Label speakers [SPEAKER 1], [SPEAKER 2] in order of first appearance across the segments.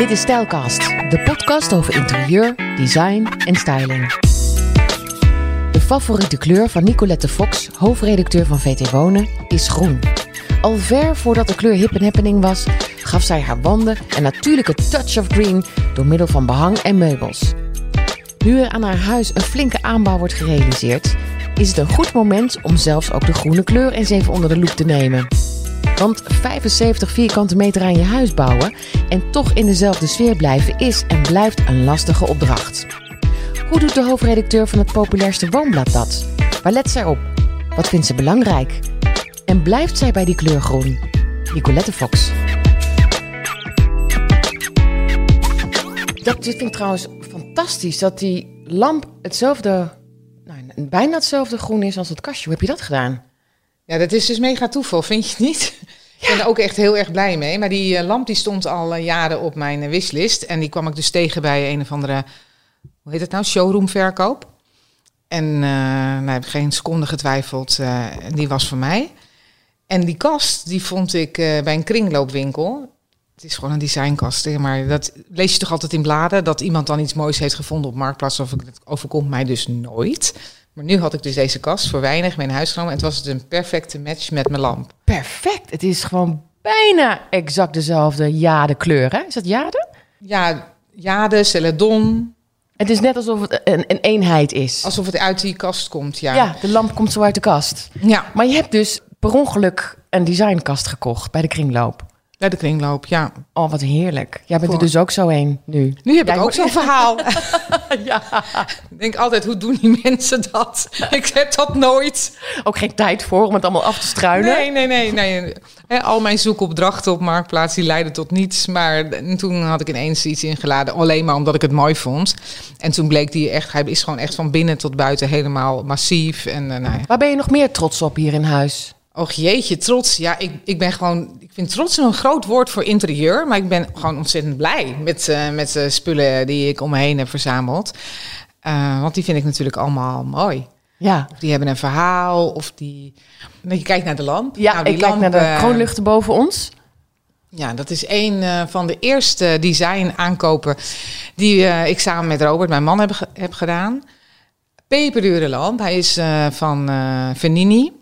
[SPEAKER 1] Dit is Stijlcast, de podcast over interieur, design en styling. De favoriete kleur van Nicolette Fox, hoofdredacteur van VT Wonen, is groen. Al ver voordat de kleur hip en happening was, gaf zij haar wanden een natuurlijke touch of green door middel van behang en meubels. Nu er aan haar huis een flinke aanbouw wordt gerealiseerd, is het een goed moment om zelfs ook de groene kleur eens even onder de loep te nemen. Want 75 vierkante meter aan je huis bouwen en toch in dezelfde sfeer blijven is en blijft een lastige opdracht. Hoe doet de hoofdredacteur van het populairste woonblad dat? Waar let zij op? Wat vindt ze belangrijk? En blijft zij bij die kleur groen? Nicolette Fox. Dat vind ik trouwens fantastisch, dat die lamp hetzelfde, nou, bijna hetzelfde groen is als het kastje. Hoe heb je dat gedaan?
[SPEAKER 2] Ja, dat is dus mega toeval, vind je niet? Ik ben er ook echt heel erg blij mee. Maar die uh, lamp die stond al uh, jaren op mijn uh, wishlist. En die kwam ik dus tegen bij een of andere, hoe heet het nou, showroomverkoop. En nou, heb ik geen seconde getwijfeld, die was voor mij. En die kast, die vond ik bij een kringloopwinkel. Het is gewoon een designkast, maar dat lees je toch altijd in bladen... dat iemand dan iets moois heeft gevonden op Marktplaats. Of het overkomt mij dus nooit. Maar nu had ik dus deze kast voor weinig mee naar huis genomen. En het was het een perfecte match met mijn lamp.
[SPEAKER 1] Perfect. Het is gewoon bijna exact dezelfde jade kleur, hè? Is dat jade?
[SPEAKER 2] Ja, jade, celadon.
[SPEAKER 1] Het is net alsof het een, een eenheid is.
[SPEAKER 2] Alsof het uit die kast komt, ja.
[SPEAKER 1] Ja, de lamp komt zo uit de kast.
[SPEAKER 2] Ja.
[SPEAKER 1] Maar je hebt dus per ongeluk een designkast gekocht bij de kringloop.
[SPEAKER 2] De kringloop, ja.
[SPEAKER 1] Oh, wat heerlijk. Jij bent er dus ook zo een nu.
[SPEAKER 2] Nu heb
[SPEAKER 1] Jij
[SPEAKER 2] ik ook zo'n verhaal.
[SPEAKER 1] ja.
[SPEAKER 2] Ik denk altijd, hoe doen die mensen dat? Ik heb dat nooit.
[SPEAKER 1] Ook geen tijd voor om het allemaal af te struinen.
[SPEAKER 2] Nee, nee, nee. nee. Hè, al mijn zoekopdrachten op Marktplaats, die leidden tot niets. Maar toen had ik ineens iets ingeladen, alleen maar omdat ik het mooi vond. En toen bleek die echt, hij is gewoon echt van binnen tot buiten helemaal massief. En eh, nou ja.
[SPEAKER 1] Waar ben je nog meer trots op hier in huis?
[SPEAKER 2] Och jeetje, trots. Ja, ik, ik ben gewoon. Ik vind trots een groot woord voor interieur. Maar ik ben gewoon ontzettend blij met, eh, met de spullen die ik om me heen heb verzameld. Eh, want die vind ik natuurlijk allemaal mooi.
[SPEAKER 1] Ja,
[SPEAKER 2] Of die hebben een verhaal, of die. Nou, je kijkt naar de lamp.
[SPEAKER 1] ja
[SPEAKER 2] Nou, die
[SPEAKER 1] ik kijk
[SPEAKER 2] lamp,
[SPEAKER 1] naar de
[SPEAKER 2] eh,
[SPEAKER 1] kroonluchten boven ons.
[SPEAKER 2] Ja, dat is een eh, van de eerste design aankopen die eh, ik samen met Robert, mijn man, heb, heb gedaan. Peperdure lamp. Hij is eh, van eh Venini.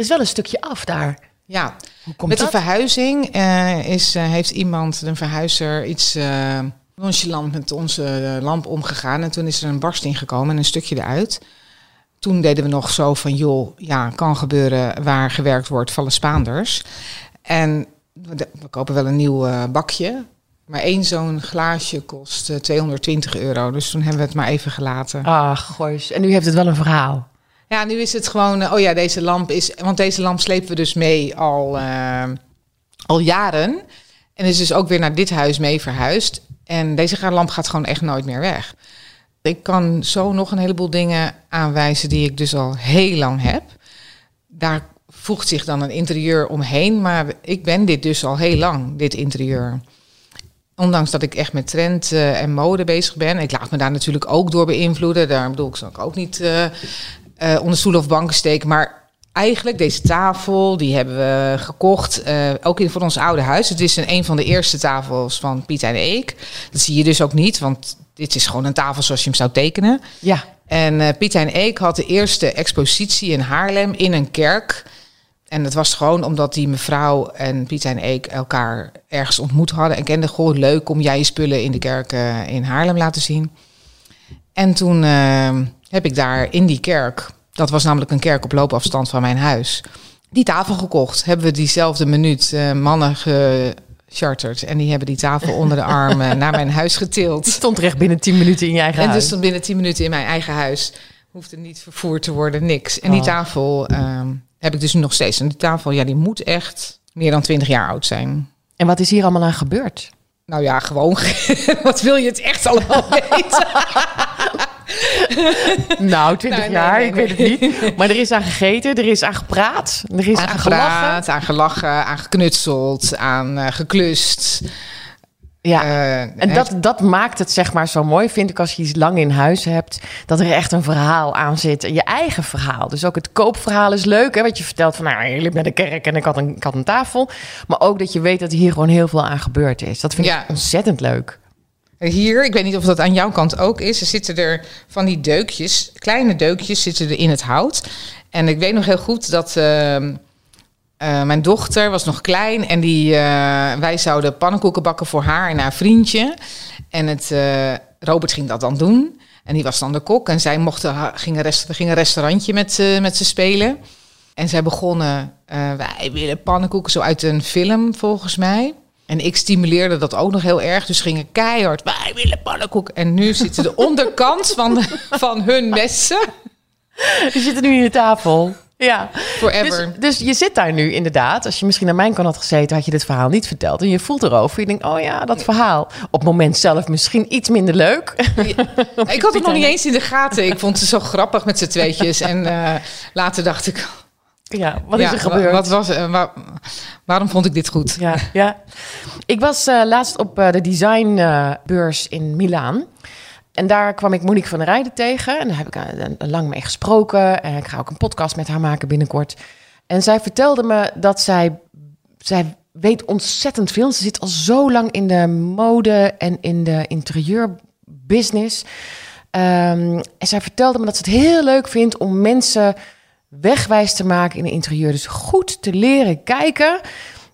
[SPEAKER 1] Er is wel een stukje af daar.
[SPEAKER 2] Ja,
[SPEAKER 1] Hoe komt
[SPEAKER 2] met de verhuizing eh, is, eh, heeft iemand, een verhuizer, iets eh nonchalant met onze lamp omgegaan. En toen is er een barsting gekomen en een stukje eruit. Toen deden we nog zo van, joh, ja, kan gebeuren waar gewerkt wordt, vallen Spaanders. En we, we kopen wel een nieuw bakje. Maar één zo'n glaasje kost eh, 220 euro. Dus toen hebben we het maar even gelaten.
[SPEAKER 1] Ach, goois. En nu heeft het wel een verhaal.
[SPEAKER 2] Ja, nu is het gewoon, eh, oh ja, deze lamp is, want deze lamp slepen we dus mee al, eh, al jaren. En is dus ook weer naar dit huis mee verhuisd. En deze lamp gaat gewoon echt nooit meer weg. Ik kan zo nog een heleboel dingen aanwijzen die ik dus al heel lang heb. Daar voegt zich dan een interieur omheen, maar ik ben dit dus al heel lang, dit interieur. Ondanks dat ik echt met trend eh, en mode bezig ben. Ik laat me daar natuurlijk ook door beïnvloeden. Daar bedoel ik, ook niet eh, onder stoelen of banken steken. Maar eigenlijk, deze tafel, die hebben we gekocht. eh, ook in voor ons oude huis. Het is een, een van de eerste tafels van Piet en Eek. Dat zie je dus ook niet, want dit is gewoon een tafel zoals je hem zou tekenen.
[SPEAKER 1] Ja,
[SPEAKER 2] En eh Piet en Eek had de eerste expositie in Haarlem in een kerk. En dat was gewoon omdat die mevrouw en Piet en Eek elkaar ergens ontmoet hadden. En kenden, goh, leuk om jij je spullen in de kerk in Haarlem laten zien. En toen eh, heb ik daar in die kerk, dat was namelijk een kerk op loopafstand van mijn huis, die tafel gekocht. Hebben we diezelfde minuut eh, mannen gecharterd. En die hebben die tafel onder de arm eh, naar mijn huis getild.
[SPEAKER 1] het stond recht binnen 10 minuten in je eigen
[SPEAKER 2] En dus
[SPEAKER 1] huis.
[SPEAKER 2] stond binnen 10 minuten in mijn eigen huis. Hoefde niet vervoerd te worden, niks. En die
[SPEAKER 1] Oh.
[SPEAKER 2] tafel ehm, heb ik dus nog steeds. En die tafel, ja, die moet echt meer dan 20 jaar oud zijn.
[SPEAKER 1] En wat is hier allemaal aan gebeurd?
[SPEAKER 2] Nou ja, gewoon. Wat wil je het echt allemaal weten?
[SPEAKER 1] Nou, 20
[SPEAKER 2] Nee, nee,
[SPEAKER 1] jaar,
[SPEAKER 2] nee,
[SPEAKER 1] ik weet het niet. Maar er is aan gegeten, er is aan gepraat, er is aan,
[SPEAKER 2] aan gepraat, aan gelachen, aan geknutseld, aan eh, geklust.
[SPEAKER 1] Ja,
[SPEAKER 2] Eh,
[SPEAKER 1] en dat, dat maakt het zeg maar zo mooi, vind ik, als je iets lang in huis hebt. Dat er echt een verhaal aan zit. En je eigen verhaal. Dus ook het koopverhaal is leuk. Hè, wat je vertelt van, nou, je liep naar de kerk en ik had, een, ik had een tafel. Maar ook dat je weet dat hier gewoon heel veel aan gebeurd is. Dat vind
[SPEAKER 2] Ja.
[SPEAKER 1] ik ontzettend leuk.
[SPEAKER 2] Hier, ik weet niet of dat aan jouw kant ook is. Er zitten er van die deukjes, kleine deukjes zitten er in het hout. En ik weet nog heel goed dat ehm, eh, mijn dochter was nog klein en die, eh, wij zouden pannenkoeken bakken voor haar en haar vriendje. En het, eh, Robert ging dat dan doen. En die was dan de kok. En zij mochten, ha- ging, een rest, ging een restaurantje met, met ze spelen. En zij begonnen, wij willen pannenkoeken, zo uit een film volgens mij. En ik stimuleerde dat ook nog heel erg. Dus gingen keihard, wij willen pannenkoeken. En nu zitten de onderkant van, de- van hun messen.
[SPEAKER 1] Die zitten nu in de tafel. Ja.
[SPEAKER 2] Forever.
[SPEAKER 1] Dus, dus je zit daar nu inderdaad. Als je misschien aan mijn kant had gezeten, had je dit verhaal niet verteld. En je voelt erover. Je denkt, oh ja, dat verhaal. Op het moment zelf misschien iets minder leuk.
[SPEAKER 2] ik had het nog niet eens in de gaten. Ik vond het zo grappig met z'n tweetjes. En eh, later dacht ik,
[SPEAKER 1] Ja, wat
[SPEAKER 2] ja,
[SPEAKER 1] is er gebeurd?
[SPEAKER 2] wa- Wat was, eh, wa- waarom vond ik dit goed?
[SPEAKER 1] Ja, ja. Ik was eh, laatst op eh, de designbeurs in Milaan. En daar kwam ik Monique van der Rijden tegen. En daar heb ik lang mee gesproken. En ik ga ook een podcast met haar maken binnenkort. En zij vertelde me dat zij... Zij weet ontzettend veel. Ze zit al zo lang in de mode en in de interieurbusiness. Ehm, en zij vertelde me dat ze het heel leuk vindt om mensen wegwijs te maken in een interieur. Dus goed te leren kijken.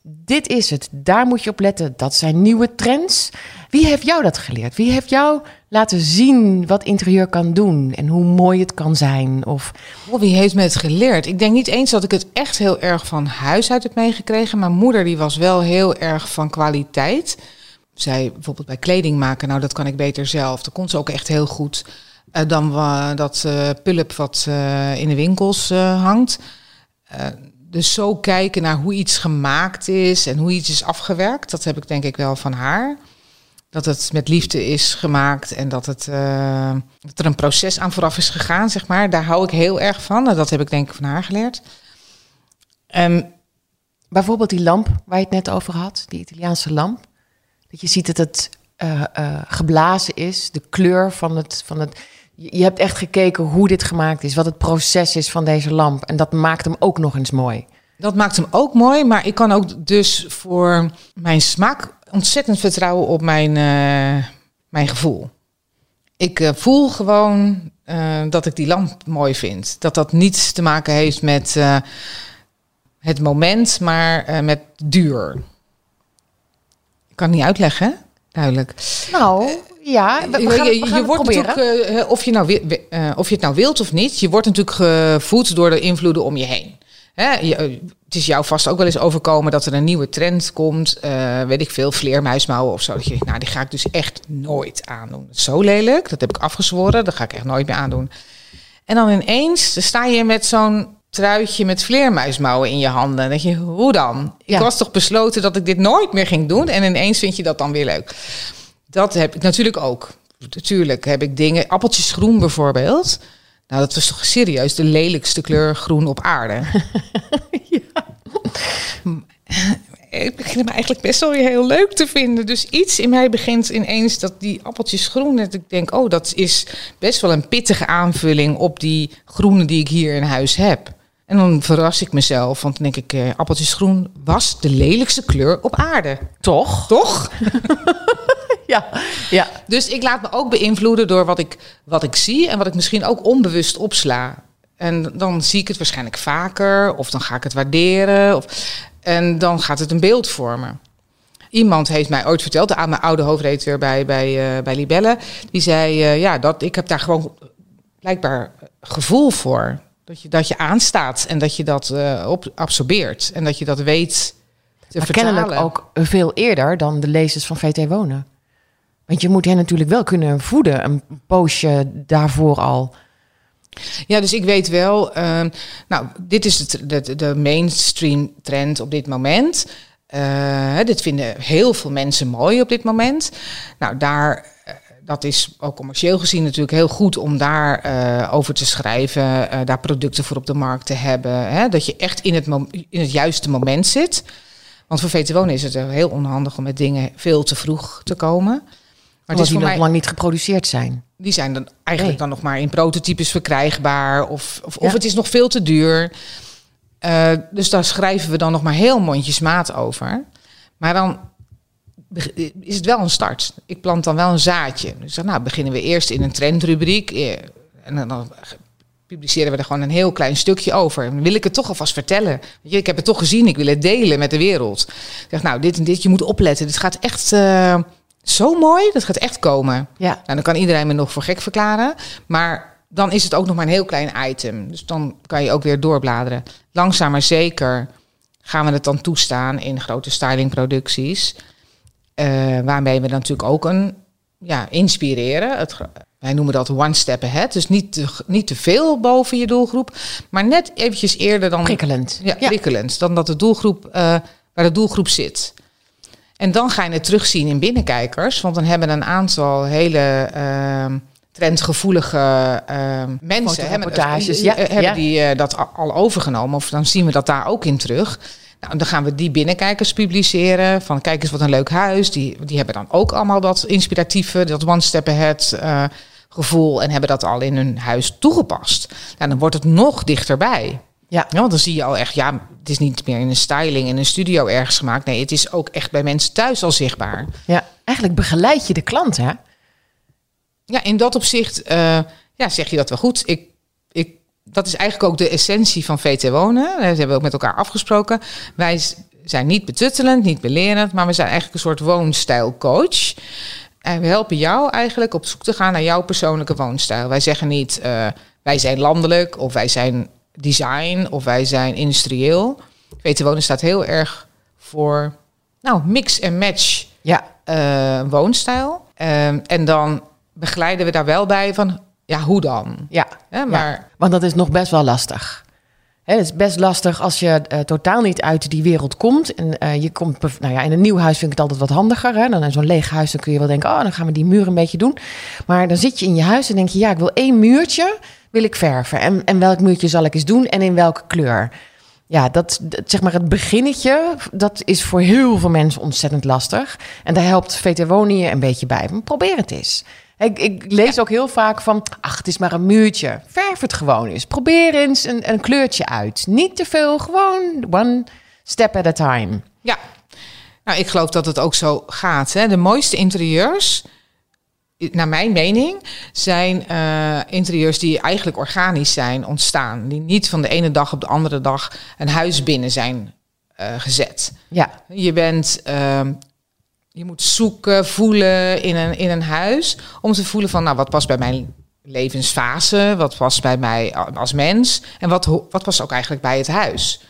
[SPEAKER 1] Dit is het. Daar moet je op letten. Dat zijn nieuwe trends. Wie heeft jou dat geleerd? Wie heeft jou laten zien wat interieur kan doen en hoe mooi het kan zijn? Of
[SPEAKER 2] Oh, wie heeft me het geleerd? Ik denk niet eens dat ik het echt heel erg van huis uit heb meegekregen. Mijn moeder die was wel heel erg van kwaliteit. Zij bijvoorbeeld bij kleding maken, nou dat kan ik beter zelf. Dat kon ze ook echt heel goed. Eh, dan dat eh pulp wat eh, in de winkels hangt. Dus zo kijken naar hoe iets gemaakt is en hoe iets is afgewerkt. Dat heb ik denk ik wel van haar. Dat het met liefde is gemaakt en dat, het, dat er een proces aan vooraf is gegaan, zeg maar. Daar hou ik heel erg van. En dat heb ik denk ik van haar geleerd. En
[SPEAKER 1] bijvoorbeeld die lamp waar je het net over had, die Italiaanse lamp. Dat je ziet dat het geblazen is, de kleur van het, van het. Je hebt echt gekeken hoe dit gemaakt is, wat het proces is van deze lamp. En dat maakt hem ook nog eens mooi.
[SPEAKER 2] dat maakt hem ook mooi. Maar ik kan ook dus voor mijn smaak ontzettend vertrouwen op mijn, eh, mijn gevoel. Ik eh, voel gewoon eh, dat ik die lamp mooi vind. Dat dat niets te maken heeft met het moment, maar met duur. Ik kan het niet uitleggen, duidelijk.
[SPEAKER 1] Nou, ja, we, gaan,
[SPEAKER 2] je,
[SPEAKER 1] we gaan
[SPEAKER 2] wordt
[SPEAKER 1] proberen.
[SPEAKER 2] natuurlijk, eh, of, je nou, eh, of je het nou wilt of niet, je wordt natuurlijk gevoed door de invloeden om je heen. Hè, je, eh, het is jou vast ook wel eens overkomen dat er een nieuwe trend komt, weet ik veel, vleermuismouwen of zo. Dat je denkt, nou, die ga ik dus echt nooit aandoen. Dat is zo lelijk, dat heb ik afgezworen, dat ga ik echt nooit meer aandoen. En dan ineens sta je met zo'n truitje met vleermuismouwen in je handen. Dan denk je, hoe dan?
[SPEAKER 1] Ja.
[SPEAKER 2] Ik was toch besloten dat ik dit nooit meer ging doen en ineens vind je dat dan weer leuk. Dat heb ik natuurlijk ook. Natuurlijk heb ik dingen, appeltjes groen bijvoorbeeld. Nou, dat was toch serieus de lelijkste kleur groen op aarde. Ik begin hem eigenlijk best wel weer heel leuk te vinden. Dus iets in mij begint ineens dat die appeltjes groen. Dat ik denk, oh, dat is best wel een pittige aanvulling op die groene die ik hier in huis heb. En dan verras ik mezelf, want dan denk ik, eh, appeltjes groen was de lelijkste kleur op aarde.
[SPEAKER 1] Toch?
[SPEAKER 2] Toch?
[SPEAKER 1] Ja, ja.
[SPEAKER 2] Dus ik laat me ook beïnvloeden door wat ik, wat ik zie en wat ik misschien ook onbewust opsla. En dan zie ik het waarschijnlijk vaker, of dan ga ik het waarderen, of, en dan gaat het een beeld vormen. Iemand heeft mij ooit verteld, aan mijn oude hoofdredacteur bij, bij, eh, bij Libelle, die zei, eh, ja, dat, ik heb daar gewoon blijkbaar gevoel voor. Dat je, dat je aanstaat en dat je dat eh, op, absorbeert en dat je dat weet te
[SPEAKER 1] Maar
[SPEAKER 2] vertalen.
[SPEAKER 1] kennelijk ook veel eerder dan de lezers van VT Wonen. Want je moet hen natuurlijk wel kunnen voeden, een poosje daarvoor al.
[SPEAKER 2] Ja, dus ik weet wel, ehm, nou, dit is de, mainstream trend op dit moment. Eh, dit vinden heel veel mensen mooi op dit moment. Nou, daar, eh, dat is ook commercieel gezien natuurlijk heel goed om daar eh, over te schrijven, daar producten voor op de markt te hebben. Hè, dat je echt in het, in het juiste moment zit. Want voor VT Wonen is het heel onhandig om met dingen veel te vroeg te komen. Maar
[SPEAKER 1] die nog
[SPEAKER 2] mij,
[SPEAKER 1] lang niet geproduceerd zijn.
[SPEAKER 2] die zijn dan eigenlijk
[SPEAKER 1] Nee.
[SPEAKER 2] dan nog maar in prototypes verkrijgbaar. Of, of, of het is nog veel te duur. Eh, dus daar schrijven we dan nog maar heel mondjesmaat over. Maar dan is het wel een start. Ik plant dan wel een zaadje. Dus dan nou, beginnen we eerst in een trendrubriek. eh, En dan, publiceren we er gewoon een heel klein stukje over. En dan wil ik het toch alvast vertellen. Je, ik heb het toch gezien, ik wil het delen met de wereld. Ik zeg, nou, dit en dit, je moet opletten. Dit gaat echt eh, zo mooi, dat gaat echt komen.
[SPEAKER 1] Ja,
[SPEAKER 2] Nou, dan kan iedereen me nog voor gek verklaren. Maar dan is het ook nog maar een heel klein item. Dus dan kan je ook weer doorbladeren. Langzaam maar zeker gaan we het dan toestaan in grote stylingproducties. Eh waarmee we dan natuurlijk ook een ja, inspireren. Het, wij noemen dat one step ahead. Dus niet te, niet te veel boven je doelgroep. Maar net eventjes eerder dan
[SPEAKER 1] prikkelend.
[SPEAKER 2] ja, prikkelend. Dan dat de doelgroep, eh, waar de doelgroep zit. En dan ga je het terugzien in binnenkijkers. Want dan hebben een aantal hele ehm, trendgevoelige ehm, mensen hebben, eh,
[SPEAKER 1] ja,
[SPEAKER 2] hebben
[SPEAKER 1] ja.
[SPEAKER 2] die eh, dat al overgenomen. Of dan zien we dat daar ook in terug. Nou, dan gaan we die binnenkijkers publiceren. Van kijk eens wat een leuk huis. Die, die hebben dan ook allemaal dat inspiratieve, dat one step ahead eh, gevoel. En hebben dat al in hun huis toegepast. Nou, dan wordt het nog dichterbij.
[SPEAKER 1] Ja.
[SPEAKER 2] Ja, want dan zie je al echt, ja, het is niet meer in een styling in een studio ergens gemaakt. Nee, het is ook echt bij mensen thuis al zichtbaar.
[SPEAKER 1] ja, eigenlijk begeleid je de klant, hè?
[SPEAKER 2] Ja, in dat opzicht eh, ja, zeg je dat wel goed. Ik, ik, dat is eigenlijk ook de essentie van VT Wonen. Dat hebben we ook met elkaar afgesproken. Wij zijn niet betuttelend, niet belerend, maar we zijn eigenlijk een soort woonstijlcoach. En we helpen jou eigenlijk op zoek te gaan naar jouw persoonlijke woonstijl. Wij zeggen niet, eh, wij zijn landelijk of wij zijn design of wij zijn industrieel. VT Wonen staat heel erg voor nou, mix en match
[SPEAKER 1] Ja,
[SPEAKER 2] eh, woonstijl. Ehm, en dan begeleiden we daar wel bij van, ja, hoe dan?
[SPEAKER 1] ja.
[SPEAKER 2] Maar
[SPEAKER 1] Ja, want dat is nog best wel lastig. Het is best lastig als je eh, totaal niet uit die wereld komt. En eh, je komt, nou ja, in een nieuw huis vind ik het altijd wat handiger. Hè? Dan in zo'n leeg huis, dan kun je wel denken, oh, dan gaan we die muur een beetje doen. Maar dan zit je in je huis en denk je, ja, ik wil één muurtje, wil ik verven. En, en welk muurtje zal ik eens doen en in welke kleur? Ja, dat, dat- zeg maar het beginnetje, dat is voor heel veel mensen ontzettend lastig. En daar helpt VT Wonen een beetje bij. Maar probeer het eens. Ik, ik lees ook heel vaak van, ach, het is maar een muurtje. Verf het gewoon eens. Probeer eens een, een kleurtje uit. Niet te veel, gewoon one step at a time.
[SPEAKER 2] ja, nou, ik geloof dat het ook zo gaat. Hè. De mooiste interieurs, naar mijn mening, zijn eh, interieurs die eigenlijk organisch zijn ontstaan. Die niet van de ene dag op de andere dag een huis binnen zijn eh, gezet.
[SPEAKER 1] Ja,
[SPEAKER 2] Je bent, ehm, je moet zoeken, voelen in een, in een huis om te voelen van, nou, wat past bij mijn levensfase, wat past bij mij als mens en wat, wat past ook eigenlijk bij het huis.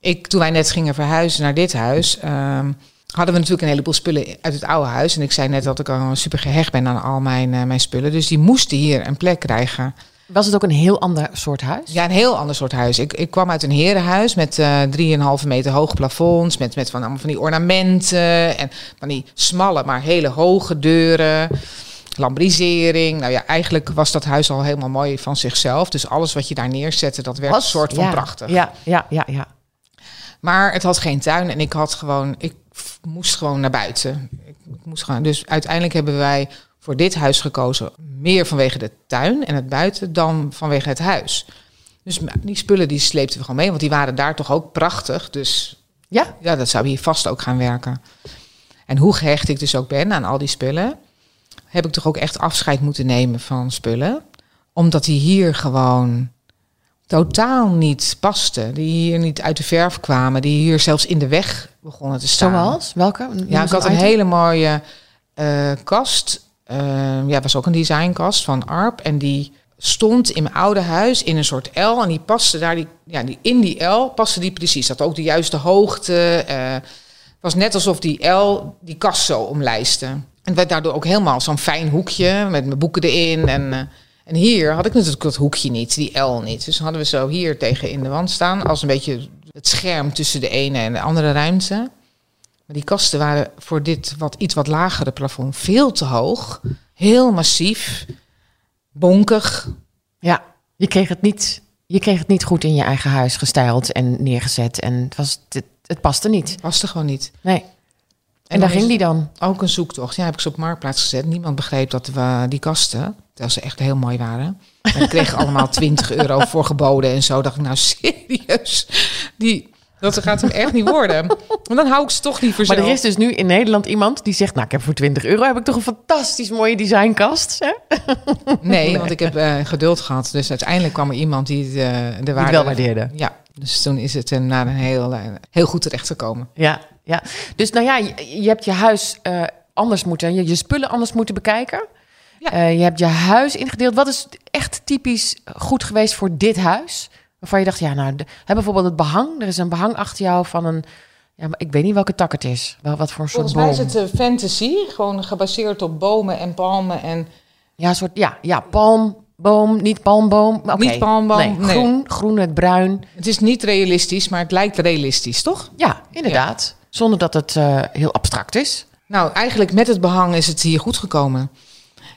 [SPEAKER 2] Ik, toen wij net gingen verhuizen naar dit huis, ehm, hadden we natuurlijk een heleboel spullen uit het oude huis. En ik zei net dat ik al super gehecht ben aan al mijn, eh, mijn spullen. Dus die moesten hier een plek krijgen.
[SPEAKER 1] was het ook een heel ander soort huis?
[SPEAKER 2] Ja, een heel ander soort huis. Ik, ik kwam uit een herenhuis met eh 3,5 meter hoog plafonds. Met, met van, allemaal van die ornamenten. En van die smalle, maar hele hoge deuren. Lambrisering. Nou ja, eigenlijk was dat huis al helemaal mooi van zichzelf. Dus alles wat je daar neerzette, dat werd
[SPEAKER 1] Was-
[SPEAKER 2] een soort van
[SPEAKER 1] ja,
[SPEAKER 2] prachtig.
[SPEAKER 1] Ja, ja, ja, ja.
[SPEAKER 2] Maar het had geen tuin en ik had gewoon, ik moest gewoon naar buiten. Ik, ik moest gewoon, dus uiteindelijk hebben wij voor dit huis gekozen. Meer vanwege de tuin en het buiten dan vanwege het huis. Dus die spullen die sleepten we gewoon mee, want die waren daar toch ook prachtig. Dus
[SPEAKER 1] Ja,
[SPEAKER 2] ja, dat zou hier vast ook gaan werken. En hoe gehecht ik dus ook ben aan al die spullen, heb ik toch ook echt afscheid moeten nemen van spullen. Omdat die hier gewoon totaal niet pasten. Die hier niet uit de verf kwamen. Die hier zelfs in de weg begonnen te staan.
[SPEAKER 1] zoals? Welke? Noem
[SPEAKER 2] Ja, ik had een
[SPEAKER 1] item.
[SPEAKER 2] hele mooie eh, kast. Eh, ja, was ook een designkast van Arp. En die stond in mijn oude huis in een soort L. En die paste daar, die, ja, die, in die L paste die precies. Dat ook de juiste hoogte. Het was net alsof die L die kast zo omlijstte. En het werd daardoor ook helemaal zo'n fijn hoekje met mijn boeken erin. En, eh, en hier had ik natuurlijk dat hoekje niet, die L niet. Dus hadden we zo hier tegen in de wand staan. Als een beetje het scherm tussen de ene en de andere ruimte. Maar die kasten waren voor dit wat iets wat lagere plafond veel te hoog. Heel massief. Bonkig.
[SPEAKER 1] Ja, je kreeg het niet, je kreeg het niet goed in je eigen huis gestyled en neergezet. En het was, het, het paste niet.
[SPEAKER 2] Paste gewoon niet.
[SPEAKER 1] Nee. En,
[SPEAKER 2] dan
[SPEAKER 1] daar ging die dan.
[SPEAKER 2] Ook een zoektocht. Ja, heb ik ze op Marktplaats gezet. Niemand begreep dat we die kasten, terwijl ze echt heel mooi waren. En ik kreeg allemaal 20 euro voor geboden en zo. Dacht ik, nou serieus, die, dat gaat hem echt niet worden. Want dan hou ik ze toch liever zo.
[SPEAKER 1] Maar er is dus nu in Nederland iemand die zegt... nou, ik heb voor 20 euro heb ik toch een fantastisch mooie designkast. Hè?
[SPEAKER 2] Nee, want ik heb eh, geduld gehad. Dus uiteindelijk kwam er iemand die de, de
[SPEAKER 1] Die
[SPEAKER 2] waarde...
[SPEAKER 1] wel waardeerde.
[SPEAKER 2] Ja, dus toen is het uh, naar een heel, uh, heel goed terecht gekomen.
[SPEAKER 1] Ja, ja. Dus nou ja, je, je hebt je huis anders moeten... Je, je spullen anders moeten bekijken.
[SPEAKER 2] Ja.
[SPEAKER 1] Uh, je hebt je huis ingedeeld. Wat is echt typisch goed geweest voor dit huis? Waarvan je dacht, ja, nou, de, hè, bijvoorbeeld het behang. Er is een behang achter jou van een... Ja, maar ik weet niet welke tak het is. Wel wat voor een soort
[SPEAKER 2] Volgens
[SPEAKER 1] boom.
[SPEAKER 2] mij is het uh, fantasy. Gewoon gebaseerd op bomen en palmen en...
[SPEAKER 1] Ja, een soort, ja, ja, palmboom, niet palmboom. Okay.
[SPEAKER 2] Niet palmboom,
[SPEAKER 1] nee,
[SPEAKER 2] nee.
[SPEAKER 1] Groen, groen met bruin.
[SPEAKER 2] Het is niet realistisch, maar het lijkt realistisch, toch?
[SPEAKER 1] Ja, inderdaad. Ja. Zonder dat het uh, heel abstract is.
[SPEAKER 2] Nou, eigenlijk met het behang is het hier goed gekomen.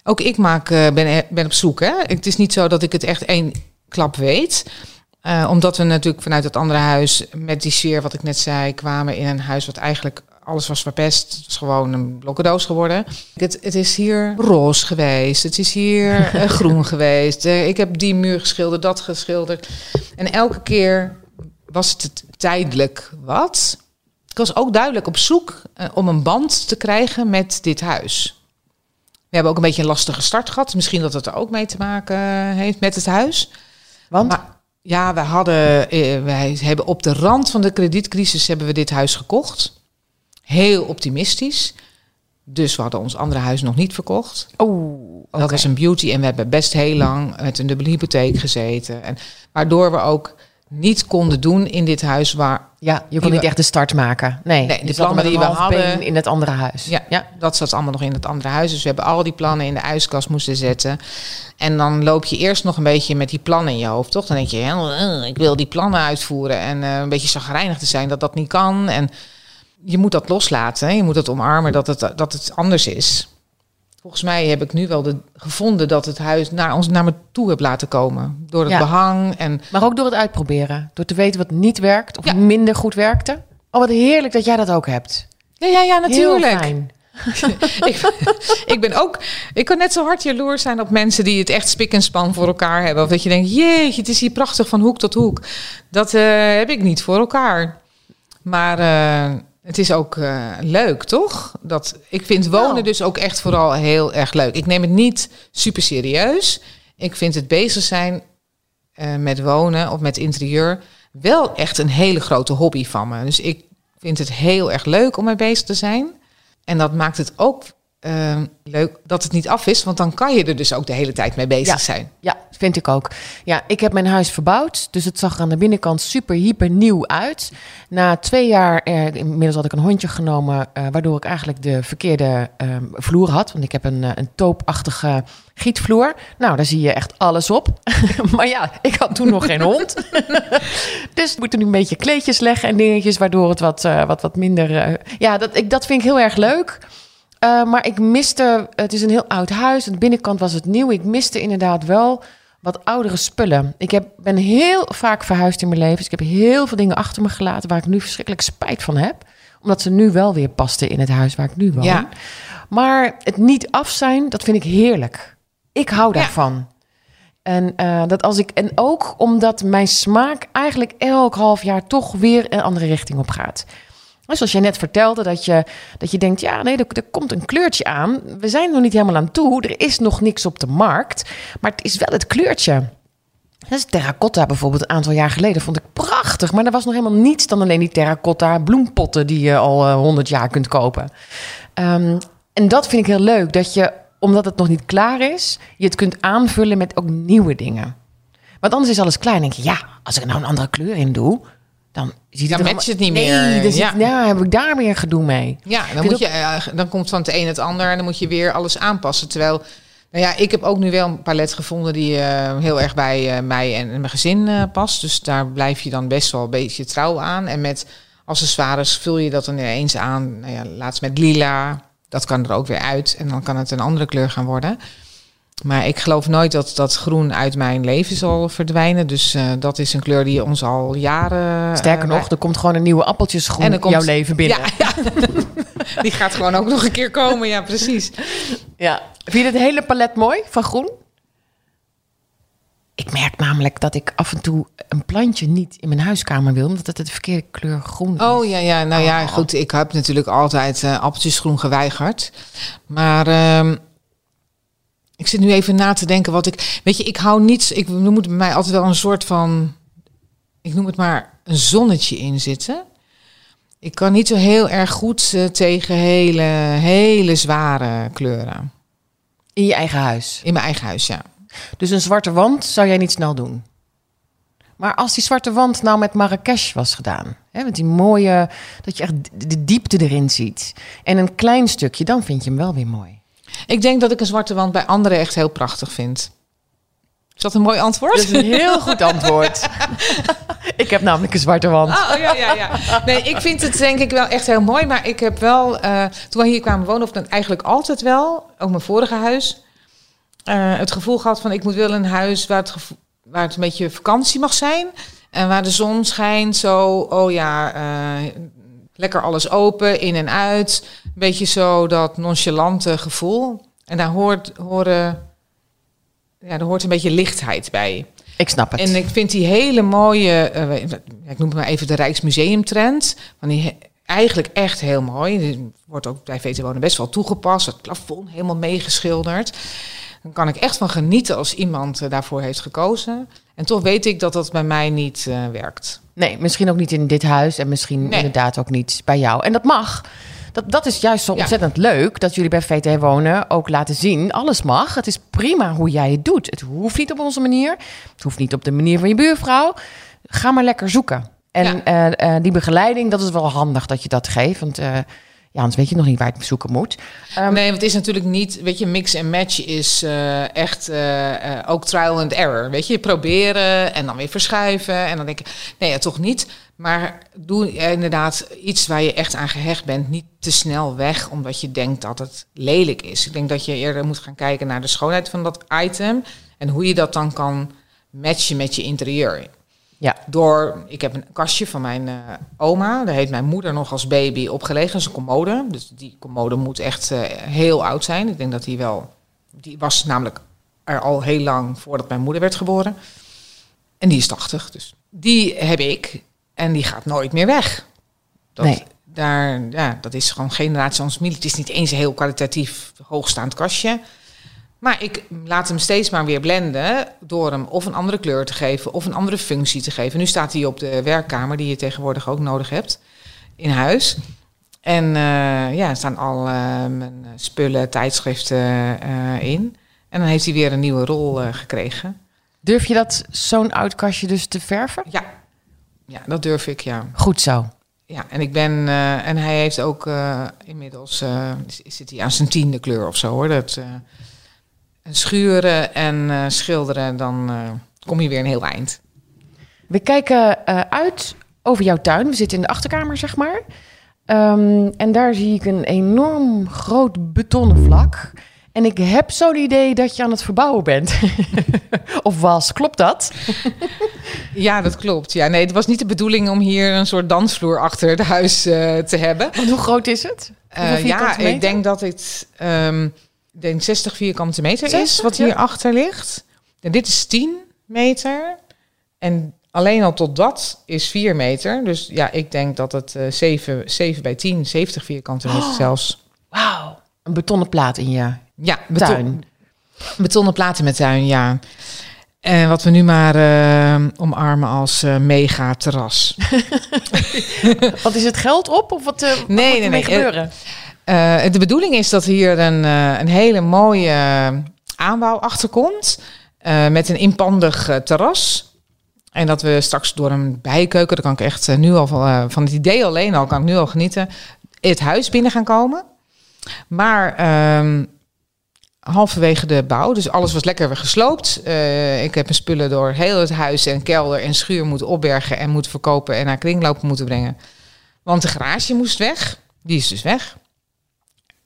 [SPEAKER 2] Ook ik maak, uh, ben, ben op zoek. Hè? Het is niet zo dat ik het echt één klap weet. Uh, omdat we natuurlijk vanuit het andere huis met die sfeer wat ik net zei... kwamen in een huis wat eigenlijk alles was verpest. Het is gewoon een blokkendoos geworden. Het, het is hier roze geweest. Het is hier uh, groen geweest. Uh, ik heb die muur geschilderd, dat geschilderd. En elke keer was het tijdelijk wat. Ik was ook duidelijk op zoek om een band te krijgen met dit huis. We hebben ook een beetje een lastige start gehad. Misschien dat het er ook mee te maken heeft met het huis.
[SPEAKER 1] Want?
[SPEAKER 2] Maar, ja, we hadden, eh, wij hebben op de rand van de kredietcrisis hebben we dit huis gekocht. Heel optimistisch. Dus we hadden ons andere huis nog niet verkocht.
[SPEAKER 1] Oh,
[SPEAKER 2] okay. Dat was een beauty en we hebben best heel lang met een dubbele hypotheek gezeten. En waardoor we ook niet konden doen in dit huis waar...
[SPEAKER 1] Ja, je kon niet echt de start maken. Nee,
[SPEAKER 2] nee
[SPEAKER 1] de plannen die we hadden in het andere huis.
[SPEAKER 2] Ja, ja, dat zat allemaal nog in het andere huis. Dus we hebben al die plannen in de ijskast moeten zetten. En dan loop je eerst nog een beetje met die plannen in je hoofd, toch? Dan denk je, ja, ik wil die plannen uitvoeren. En uh, een beetje zagrijnig te zijn dat dat niet kan. En je moet dat loslaten. Je moet dat omarmen dat het, dat het anders is. Volgens mij heb ik nu wel de, gevonden dat het huis naar ons naar me toe heb laten komen. Door het ja. behang. En...
[SPEAKER 1] Maar ook door het uitproberen. Door te weten wat niet werkt of ja. minder goed werkte. Oh, wat heerlijk dat jij dat ook hebt.
[SPEAKER 2] Ja, ja, ja natuurlijk.
[SPEAKER 1] Heel fijn.
[SPEAKER 2] ik, ik, ben ook, ik kan net zo hard jaloers zijn op mensen die het echt spik en span voor elkaar hebben. Of dat je denkt, jeetje, het is hier prachtig van hoek tot hoek. Dat uh, heb ik niet voor elkaar. Maar uh, het is ook uh, leuk, toch? Dat, ik vind wonen nou. dus ook echt vooral heel erg leuk. Ik neem het niet super serieus. Ik vind het bezig zijn uh, met wonen of met interieur wel echt een hele grote hobby van me. Dus ik vind het heel erg leuk om mee bezig te zijn. En dat maakt het ook uh, leuk dat het niet af is, want dan kan je er dus ook de hele tijd mee bezig
[SPEAKER 1] ja,
[SPEAKER 2] zijn.
[SPEAKER 1] Ja, vind ik ook. Ja, ik heb mijn huis verbouwd, dus het zag er aan de binnenkant super hyper nieuw uit. Na twee jaar, eh, inmiddels had ik een hondje genomen, uh, waardoor ik eigenlijk de verkeerde uh, vloer had. Want ik heb een, een toopachtige gietvloer. Nou, daar zie je echt alles op. maar ja, ik had toen nog geen hond. dus ik moet er nu een beetje kleedjes leggen en dingetjes, waardoor het wat, uh, wat, wat minder... Uh, ja, dat, ik, dat vind ik heel erg leuk. Uh, maar ik miste, het is een heel oud huis. Aan de binnenkant was het nieuw. Ik miste inderdaad wel wat oudere spullen. Ik heb, ben heel vaak verhuisd in mijn leven. Dus ik heb heel veel dingen achter me gelaten waar ik nu verschrikkelijk spijt van heb. Omdat ze nu wel weer pasten in het huis waar ik nu woon.
[SPEAKER 2] Ja.
[SPEAKER 1] Maar het niet af zijn, dat vind ik heerlijk. Ik hou daarvan. Ja. En, uh, dat als ik, en ook omdat mijn smaak eigenlijk elk half jaar toch weer een andere richting op gaat. Zoals jij net vertelde, dat je, dat je denkt, ja, nee, er, komt een kleurtje aan. We zijn nog niet helemaal aan toe. Er is nog niks op de markt. Maar het is wel het kleurtje. Dat is terracotta bijvoorbeeld een aantal jaar geleden. Vond ik prachtig. Maar er was nog helemaal niets dan alleen die terracotta bloempotten... die je al honderd uh, jaar kunt kopen. Um, en dat vind ik heel leuk. Dat je, omdat het nog niet klaar is... je het kunt aanvullen met ook nieuwe dingen. Want anders is alles klein. Dan denk je, ja, als ik er nou een andere kleur in doe dan ziet
[SPEAKER 2] dan
[SPEAKER 1] het
[SPEAKER 2] niet meer.
[SPEAKER 1] Nee, dus
[SPEAKER 2] ja.
[SPEAKER 1] Het, ja, heb ik daar weer gedoe mee.
[SPEAKER 2] Ja, dan, moet je, uh, dan komt van het een het ander en dan moet je weer alles aanpassen. Terwijl, nou ja, ik heb ook nu wel een palet gevonden die uh, heel erg bij uh, mij en mijn gezin past. Dus daar blijf je dan best wel een beetje trouw aan. En met accessoires vul je dat dan ineens aan. Nou ja, laatst met lila, dat kan er ook weer uit. En dan kan het een andere kleur gaan worden. Maar ik geloof nooit dat dat groen uit mijn leven zal verdwijnen. Dus eh, dat is een kleur die ons al jaren... eh,
[SPEAKER 1] Sterker nog, er komt gewoon een nieuwe appeltjesgroen
[SPEAKER 2] En
[SPEAKER 1] in
[SPEAKER 2] komt-
[SPEAKER 1] jouw leven binnen.
[SPEAKER 2] Ja, ja. die gaat gewoon ook nog een keer komen. Ja, precies.
[SPEAKER 1] Ja. Vind je het hele palet mooi van groen? Ik merk namelijk dat ik af en toe een plantje niet in mijn huiskamer wil, omdat het de verkeerde kleur groen is.
[SPEAKER 2] Oh ja, ja. Nou ja, goed. Ik heb natuurlijk altijd eh appeltjesgroen geweigerd. Maar ehm, ik zit nu even na te denken wat ik... Weet je, ik hou niet... Ik, er moet bij mij altijd wel een soort van... Ik noem het maar een zonnetje in zitten. Ik kan niet zo heel erg goed eh, tegen hele, hele zware kleuren.
[SPEAKER 1] In je eigen huis.
[SPEAKER 2] In mijn eigen huis, ja.
[SPEAKER 1] Dus een zwarte wand zou jij niet snel doen. Maar als die zwarte wand nou met Marrakesh was gedaan, hè, met die mooie, dat je echt de diepte erin ziet, en een klein stukje, dan vind je hem wel weer mooi.
[SPEAKER 2] Ik denk dat ik een zwarte wand bij anderen echt heel prachtig vind. Is dat een mooi antwoord?
[SPEAKER 1] Dat is een heel goed antwoord. ik heb namelijk een zwarte wand.
[SPEAKER 2] Oh, ja, ja, ja. Nee, ik vind het denk ik wel echt heel mooi. Maar ik heb wel, eh, toen we hier kwamen wonen, of dan eigenlijk altijd wel, ook mijn vorige huis, eh, het gevoel gehad van ik moet wel een huis waar het, gevo- waar het een beetje vakantie mag zijn. En waar de zon schijnt, zo, oh ja, eh, lekker alles open, in en uit. Een beetje zo dat nonchalante gevoel. En daar hoort, horen, ja, daar hoort een beetje lichtheid bij.
[SPEAKER 1] Ik snap het.
[SPEAKER 2] En ik vind die hele mooie, eh, ik noem het maar even de Rijksmuseumtrend, van die eigenlijk echt heel mooi. Die wordt ook bij VT Wonen best wel toegepast. Het plafond helemaal meegeschilderd. Dan kan ik echt van genieten als iemand eh, daarvoor heeft gekozen. En toch weet ik dat dat bij mij niet eh, werkt.
[SPEAKER 1] Nee, misschien ook niet in dit huis en misschien
[SPEAKER 2] Nee.
[SPEAKER 1] inderdaad ook niet bij jou. En dat mag. Dat, dat is juist zo
[SPEAKER 2] Ja.
[SPEAKER 1] ontzettend leuk dat jullie bij VT Wonen ook laten zien. Alles mag. Het is prima hoe jij het doet. Het hoeft niet op onze manier. Het hoeft niet op de manier van je buurvrouw. Ga maar lekker zoeken. En
[SPEAKER 2] Ja.
[SPEAKER 1] eh, eh, die begeleiding, dat is wel handig dat je dat geeft. Want eh, ja, anders weet je nog niet waar het zoeken moet. Ehm,
[SPEAKER 2] nee, want het is natuurlijk niet, weet je, mix en match is eh, echt eh, eh, ook trial and error. Weet je, proberen en dan weer verschuiven. En dan denk ik, nee, ja, toch niet. Maar doe inderdaad iets waar je echt aan gehecht bent. Niet te snel weg, omdat je denkt dat het lelijk is. Ik denk dat je eerder moet gaan kijken naar de schoonheid van dat item. En hoe je dat dan kan matchen met je interieur.
[SPEAKER 1] Ja.
[SPEAKER 2] Door, ik heb een kastje van mijn eh, oma. Daar heeft mijn moeder nog als baby opgelegen. Dat is een commode. Dus die commode moet echt eh, heel oud zijn. Ik denk dat die wel... Die was namelijk er al heel lang voordat mijn moeder werd geboren. En die is 80. Dus die heb ik. En die gaat nooit meer weg. Dat,
[SPEAKER 1] Nee.
[SPEAKER 2] daar, ja, dat is gewoon generatie ons familie. Het is niet eens een heel kwalitatief hoogstaand kastje. Maar ik laat hem steeds maar weer blenden door hem of een andere kleur te geven of een andere functie te geven. Nu staat hij op de werkkamer die je tegenwoordig ook nodig hebt in huis. En eh, ja, er staan al eh, mijn spullen, tijdschriften eh, in. En dan heeft hij weer een nieuwe rol gekregen.
[SPEAKER 1] Durf je dat zo'n oud kastje dus te verven?
[SPEAKER 2] Ja. ja, dat durf ik, ja.
[SPEAKER 1] Goed zo.
[SPEAKER 2] Ja, en ik ben en hij heeft ook inmiddels zit hij aan zijn tiende kleur of zo hoor. Dat en schuren en eh, schilderen, dan eh, kom je weer een heel eind.
[SPEAKER 1] We kijken eh, uit over jouw tuin. We zitten in de achterkamer, zeg maar. Ehm, en daar zie ik een enorm groot betonnen vlak. En ik heb zo'n idee dat je aan het verbouwen bent. of was, klopt dat?
[SPEAKER 2] Ja, dat klopt. Ja, nee, het was niet de bedoeling om hier een soort dansvloer achter het huis te hebben.
[SPEAKER 1] Want hoe groot is het?
[SPEAKER 2] Ja, ik denk dat het ehm, denk 60 vierkante meter is
[SPEAKER 1] 60,
[SPEAKER 2] wat
[SPEAKER 1] ja.
[SPEAKER 2] hierachter ligt. En dit is 10 meter. En alleen al tot dat is 4 meter. Dus ja, ik denk dat het eh 7, 7 bij 10, 70 vierkante meter
[SPEAKER 1] Oh.
[SPEAKER 2] zelfs.
[SPEAKER 1] Wauw. Een betonnen plaat in je
[SPEAKER 2] Ja, beton,
[SPEAKER 1] tuin.
[SPEAKER 2] betonnen platen met tuin, ja. En wat we nu maar eh, omarmen als eh, mega terras.
[SPEAKER 1] Wat is het geld op? Of wat, eh, wat
[SPEAKER 2] Nee,
[SPEAKER 1] moet
[SPEAKER 2] nee, nee.
[SPEAKER 1] gebeuren?
[SPEAKER 2] Eh, de bedoeling is dat hier een, eh, een hele mooie aanbouw achter komt. eh, met een inpandig terras. En dat we straks door een bijkeuken, daar kan ik echt nu al van, het idee alleen al, kan ik nu al genieten, het huis binnen gaan komen. Maar ehm, halverwege de bouw, dus alles was lekker weer gesloopt. Ik heb mijn spullen door heel het huis en kelder en schuur moeten opbergen en moeten verkopen en naar kringlopen moeten brengen. Want de garage moest weg. Die is dus weg.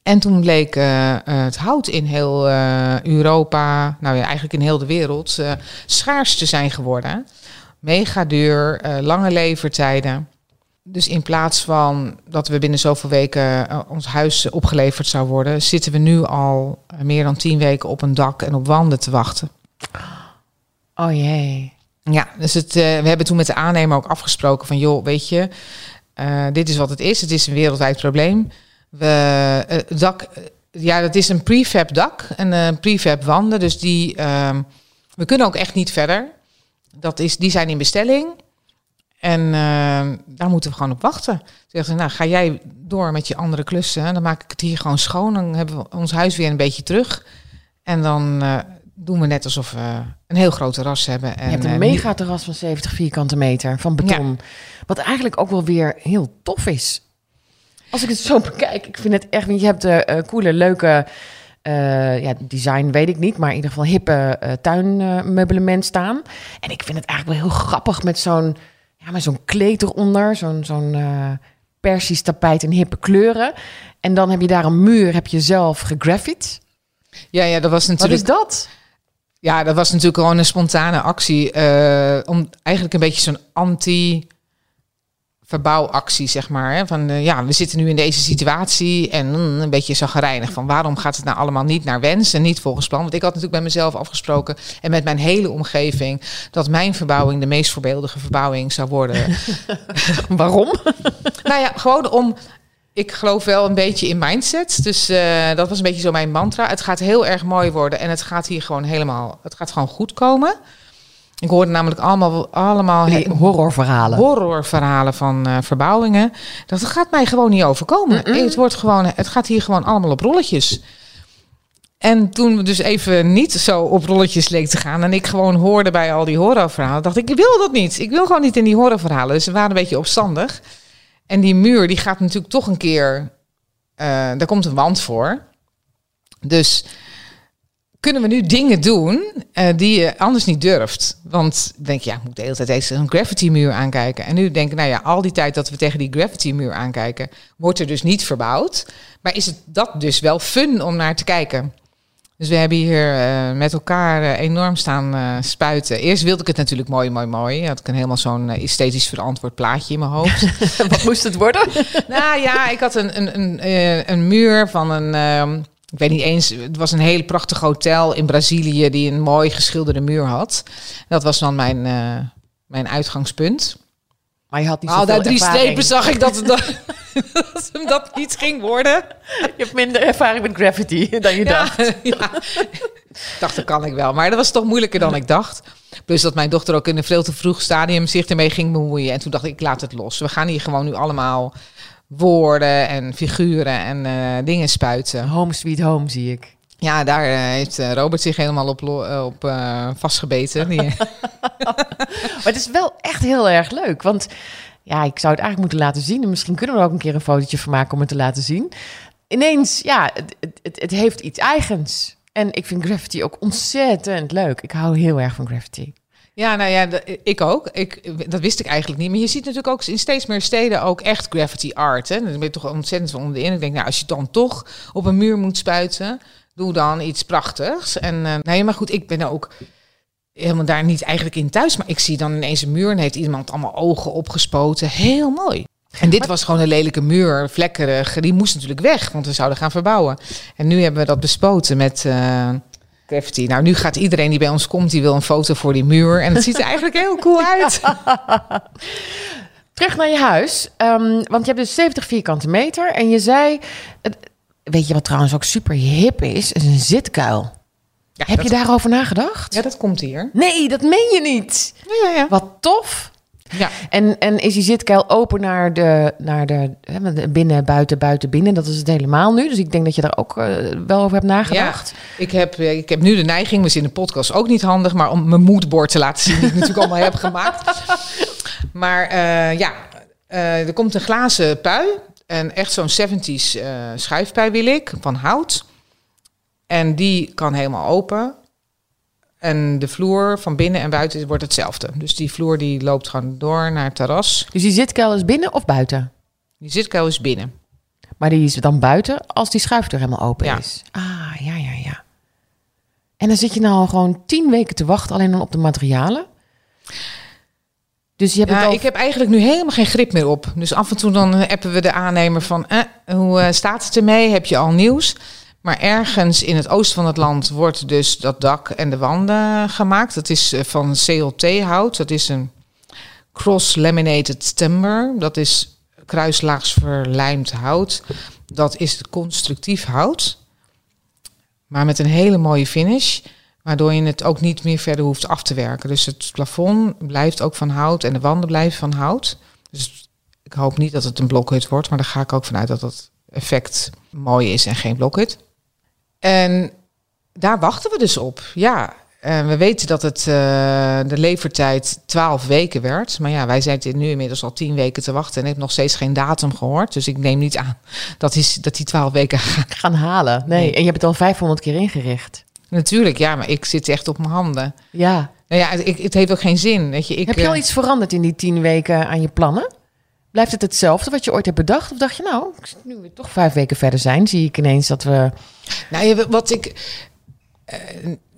[SPEAKER 2] En toen bleek eh, eh, het hout in heel eh, Europa, nou ja, eigenlijk in heel de wereld, schaars te zijn geworden. Mega duur, lange levertijden. Dus in plaats van dat we binnen zoveel weken ons huis opgeleverd zou worden, zitten we nu al meer dan tien weken op een dak en op wanden te wachten.
[SPEAKER 1] Oh jee.
[SPEAKER 2] Ja, dus het, we hebben toen met de aannemer ook afgesproken van, joh, weet je, dit is wat het is. Het is een wereldwijd probleem. We, eh, het dak, eh, ja, dat is een prefab dak en een prefab wanden, dus die, ehm, we kunnen ook echt niet verder. Dat is, die zijn in bestelling en ehm, daar moeten we gewoon op wachten. Toen dacht ik, nou, ga jij door met je andere klussen, dan maak ik het hier gewoon schoon, dan hebben we ons huis weer een beetje terug. En dan eh, doen we net alsof we een heel groot terras hebben. En,
[SPEAKER 1] Je hebt een mega terras van 70 vierkante meter van beton. Wat eigenlijk ook wel weer heel tof is. Als ik het zo bekijk, ik vind het echt... Je hebt de eh coole, leuke... eh, ja, design weet ik niet, maar in ieder geval hippe eh tuinmeublement staan. En ik vind het eigenlijk wel heel grappig met zo'n ja, met zo'n kleed eronder, zo'n zo'n eh persisch tapijt in hippe kleuren. En dan heb je daar een muur, heb je zelf gegraffit.
[SPEAKER 2] Ja, ja, dat was
[SPEAKER 1] Wat
[SPEAKER 2] natuurlijk.
[SPEAKER 1] is dat?
[SPEAKER 2] Ja, dat was natuurlijk gewoon een spontane actie. eh, om eigenlijk een beetje zo'n anti verbouwactie, zeg maar. Hè? Van eh, ja, we zitten nu in deze situatie en mm, een beetje zagrijnig van waarom gaat het nou allemaal niet naar wens en niet volgens plan? Want ik had natuurlijk bij mezelf afgesproken en met mijn hele omgeving dat mijn verbouwing de meest voorbeeldige verbouwing zou worden.
[SPEAKER 1] Waarom?
[SPEAKER 2] nou ja, gewoon om. Ik geloof wel een beetje in mindset. Dus eh, dat was een beetje zo mijn mantra. Het gaat heel erg mooi worden en het gaat hier gewoon helemaal. Het gaat gewoon goed komen. Ik hoorde namelijk allemaal, allemaal
[SPEAKER 1] horrorverhalen.
[SPEAKER 2] horrorverhalen van eh, verbouwingen. Dat gaat mij gewoon niet overkomen. Het, wordt gewoon, het gaat hier gewoon allemaal op rolletjes. En toen we dus even niet zo op rolletjes leek te gaan... en ik gewoon hoorde bij al die horrorverhalen... dacht ik, ik wil dat niet. Ik wil gewoon niet in die horrorverhalen. Dus we waren een beetje opstandig. En die muur, die gaat natuurlijk toch een keer... eh, daar komt een wand voor. Dus kunnen we nu dingen doen eh, die je anders niet durft. Want dan denk je, ja, ik moet de hele tijd deze een gravity muur aankijken. En nu denk ik, nou ja, al die tijd dat we tegen die gravity muur aankijken, wordt er dus niet verbouwd. Maar is het dat dus wel fun om naar te kijken? Dus we hebben hier eh, met elkaar eh, enorm staan spuiten. Eerst wilde ik het natuurlijk mooi, mooi, mooi. Had ik een helemaal zo'n esthetisch verantwoord plaatje in mijn hoofd.
[SPEAKER 1] Wat moest het worden?
[SPEAKER 2] nou ja, ik had een, een, een, een muur van een. ehm, ik weet niet eens. Het was een heel prachtig hotel in Brazilië die een mooi geschilderde muur had. Dat was dan mijn, eh, mijn uitgangspunt.
[SPEAKER 1] Maar je had niet
[SPEAKER 2] na drie
[SPEAKER 1] ervaring.
[SPEAKER 2] strepen zag ik dat het, dat, dat hem dat niet ging worden.
[SPEAKER 1] Je hebt minder ervaring met graffiti dan je dacht.
[SPEAKER 2] Ja. Ik dacht, dat kan ik wel. Maar dat was toch moeilijker dan ik dacht. Plus dat mijn dochter ook in een veel te vroeg stadium zich ermee ging bemoeien. En toen dacht ik, ik laat het los. We gaan hier gewoon nu allemaal woorden en figuren en eh, dingen spuiten.
[SPEAKER 1] Home sweet home, zie ik.
[SPEAKER 2] Ja, daar eh, heeft eh, Robert zich helemaal op, op vastgebeten.
[SPEAKER 1] Maar het is wel echt heel erg leuk. Want ja, ik zou het eigenlijk moeten laten zien. En misschien kunnen we er ook een keer een fotootje van maken om het te laten zien. Ineens, ja, het, het, het, het heeft iets eigens. En ik vind graffiti ook ontzettend leuk. Ik hou heel erg van graffiti.
[SPEAKER 2] Ja, nou ja, ik ook. Ik, dat wist ik eigenlijk niet. Maar je ziet natuurlijk ook in steeds meer steden ook echt graffiti art. Hè? Dan ben je toch ontzettend van onder de indruk. Ik denk, nou, als je dan toch op een muur moet spuiten, doe dan iets prachtigs. En nee, maar goed, ik ben ook helemaal daar niet eigenlijk in thuis. Maar ik zie dan ineens een muur en heeft iemand allemaal ogen opgespoten. Heel mooi. En dit was gewoon een lelijke muur, vlekkerig. Die moest natuurlijk weg, want we zouden gaan verbouwen. En nu hebben we dat bespoten met eh, graffiti. Nou, nu gaat iedereen die bij ons komt, die wil een foto voor die muur. En het ziet er eigenlijk heel cool uit.
[SPEAKER 1] Terug naar je huis. Ehm, want je hebt dus 70 vierkante meter. En je zei, weet je wat trouwens ook super hip is? Is een zitkuil.
[SPEAKER 2] Ja,
[SPEAKER 1] Heb je daarover nagedacht?
[SPEAKER 2] Ja, dat komt hier.
[SPEAKER 1] Nee, dat meen je niet.
[SPEAKER 2] Ja, ja, ja.
[SPEAKER 1] Wat tof.
[SPEAKER 2] Ja.
[SPEAKER 1] En, en is die zitkuil open naar de, naar de hè, binnen, buiten, buiten, binnen? Dat is het helemaal nu. Dus ik denk dat je daar ook eh, wel over hebt nagedacht.
[SPEAKER 2] Ik heb, eh, ik heb nu de neiging, we zijn in de podcast ook niet handig, maar om mijn moodboard te laten zien, die ik natuurlijk allemaal heb gemaakt. Maar eh, ja, er komt een glazen pui. En echt zo'n 70s eh schuifpui wil ik, van hout. En die kan helemaal open. En de vloer van binnen en buiten wordt hetzelfde. Dus die vloer die loopt gewoon door naar het terras.
[SPEAKER 1] Dus die zitkuil is binnen of buiten?
[SPEAKER 2] Die zitkuil is binnen.
[SPEAKER 1] Maar die is dan buiten als die schuifdeur helemaal open
[SPEAKER 2] Ja.
[SPEAKER 1] is. Ah, ja, ja, ja. En dan zit je nou gewoon tien weken te wachten alleen dan op de materialen. Dus je hebt het
[SPEAKER 2] Ja,
[SPEAKER 1] al...
[SPEAKER 2] ik heb eigenlijk nu helemaal geen grip meer op. Dus af en toe dan appen we de aannemer van... Eh, hoe eh, staat het ermee? Heb je al nieuws? Maar ergens in het oosten van het land wordt dus dat dak en de wanden gemaakt. Dat is eh, van CLT-hout. Dat is een cross-laminated timber. Dat is kruislaags verlijmd hout. Dat is constructief hout. Maar met een hele mooie finish. Waardoor je het ook niet meer verder hoeft af te werken. Dus het plafond blijft ook van hout en de wanden blijven van hout. Dus ik hoop niet dat het een blokhut wordt. Maar daar ga ik ook vanuit dat het effect mooi is en geen blokhut. En daar wachten we dus op. Ja, en we weten dat het eh, de levertijd 12 weken werd. Maar ja, wij zijn nu inmiddels al 10 weken te wachten. En ik heb nog steeds geen datum gehoord. Dus ik neem niet aan dat die, dat die 12 weken gaan.
[SPEAKER 1] gaan halen. Nee,
[SPEAKER 2] Nee.
[SPEAKER 1] en je hebt het al 500 keer ingericht.
[SPEAKER 2] Natuurlijk, ja, maar ik zit echt op mijn handen.
[SPEAKER 1] Ja.
[SPEAKER 2] Nou ja, het, ik, het heeft ook geen zin. Weet je, ik,
[SPEAKER 1] heb je al
[SPEAKER 2] eh,
[SPEAKER 1] iets veranderd in die tien weken aan je plannen? Blijft het hetzelfde wat je ooit hebt bedacht? Of dacht je nou, nu we toch vijf weken verder zijn, zie ik ineens dat we...
[SPEAKER 2] Nou, ja, wat ik, eh,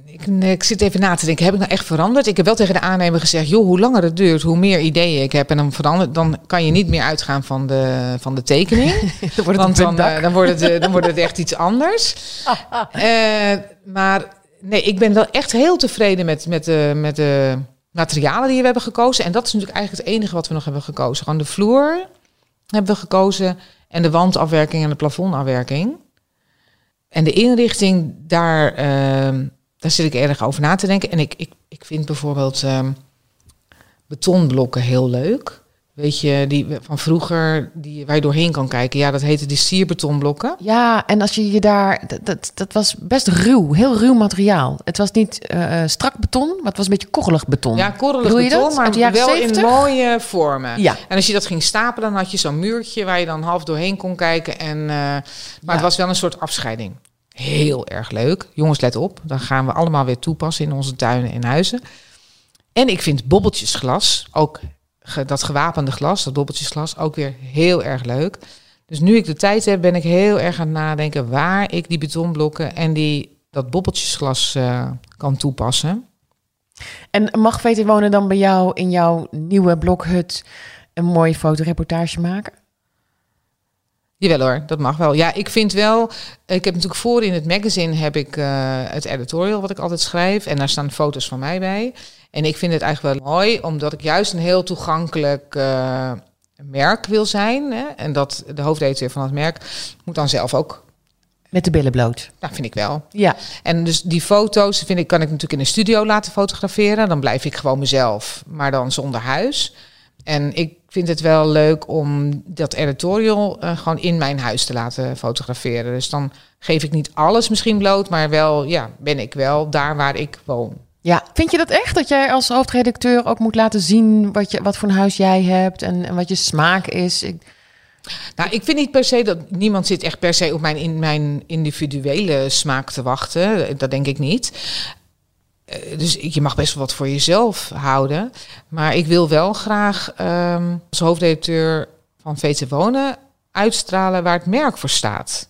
[SPEAKER 2] ik. Ik zit even na te denken, heb ik nou echt veranderd? Ik heb wel tegen de aannemer gezegd, joh, hoe langer het duurt, hoe meer ideeën ik heb. En dan, verandert, dan kan je niet meer uitgaan van de, van de tekening.
[SPEAKER 1] Dan wordt het
[SPEAKER 2] Want dan, eh, dan, wordt het, eh, dan wordt het echt iets anders. Maar nee, ik ben wel echt heel tevreden met, met, de, met de materialen die we hebben gekozen. En dat is natuurlijk eigenlijk het enige wat we nog hebben gekozen. Gewoon de vloer hebben we gekozen. En de wandafwerking en de plafondafwerking. En de inrichting, daar, ehm, daar zit ik erg over na te denken. En ik, ik, ik vind bijvoorbeeld ehm, betonblokken heel leuk. Weet je, die van vroeger, die, waar je doorheen kan kijken. Ja, dat heette die sierbetonblokken.
[SPEAKER 1] Ja, en als je je daar... Dat, dat, dat was best ruw, heel ruw materiaal. Het was niet eh, strak beton, maar het was een beetje korrelig beton.
[SPEAKER 2] Ja, korrelig
[SPEAKER 1] Bedoel je
[SPEAKER 2] beton,
[SPEAKER 1] dat?
[SPEAKER 2] maar wel
[SPEAKER 1] 70?
[SPEAKER 2] in mooie vormen.
[SPEAKER 1] Ja.
[SPEAKER 2] En als je dat ging stapelen, dan had je zo'n muurtje waar je dan half doorheen kon kijken. En, eh, maar het was wel een soort afscheiding. Heel erg leuk. Jongens, let op. Dan gaan we allemaal weer toepassen in onze tuinen en huizen. En ik vind bobbeltjesglas, ook ge- dat gewapende glas, dat bobbeltjesglas, ook weer heel erg leuk. Dus nu ik de tijd heb, ben ik heel erg aan het nadenken waar ik die betonblokken en die, dat bobbeltjesglas eh, kan toepassen.
[SPEAKER 1] En mag VT Wonen dan bij jou in jouw nieuwe blokhut een mooie fotoreportage maken?
[SPEAKER 2] Jawel hoor, dat mag wel. Ja, ik vind wel. Ik heb natuurlijk voor in het magazine heb ik eh, het editorial wat ik altijd schrijf. En daar staan foto's van mij bij. En ik vind het eigenlijk wel mooi, omdat ik juist een heel toegankelijk eh, merk wil zijn. Hè? En dat de hoofdeditor van het merk moet dan zelf ook.
[SPEAKER 1] Met de billen bloot.
[SPEAKER 2] Nou, vind ik wel.
[SPEAKER 1] Ja,
[SPEAKER 2] En dus die foto's vind ik, kan ik natuurlijk in de studio laten fotograferen. Dan blijf ik gewoon mezelf, maar dan zonder huis. En ik vind het wel leuk om dat editorial eh, gewoon in mijn huis te laten fotograferen. Dus dan geef ik niet alles misschien bloot, maar wel, ja, ben ik wel daar waar ik woon.
[SPEAKER 1] Ja, vind je dat echt? Dat jij als hoofdredacteur ook moet laten zien wat, je, wat voor een huis jij hebt en, en wat je smaak is? Ik,
[SPEAKER 2] Nou, ik vind niet per se dat niemand zit echt per se op mijn, in mijn individuele smaak te wachten. Dat denk ik niet. Eh, Dus je mag best wel wat voor jezelf houden. Maar ik wil wel graag ehm, als hoofdredacteur van VT Wonen uitstralen waar het merk voor staat.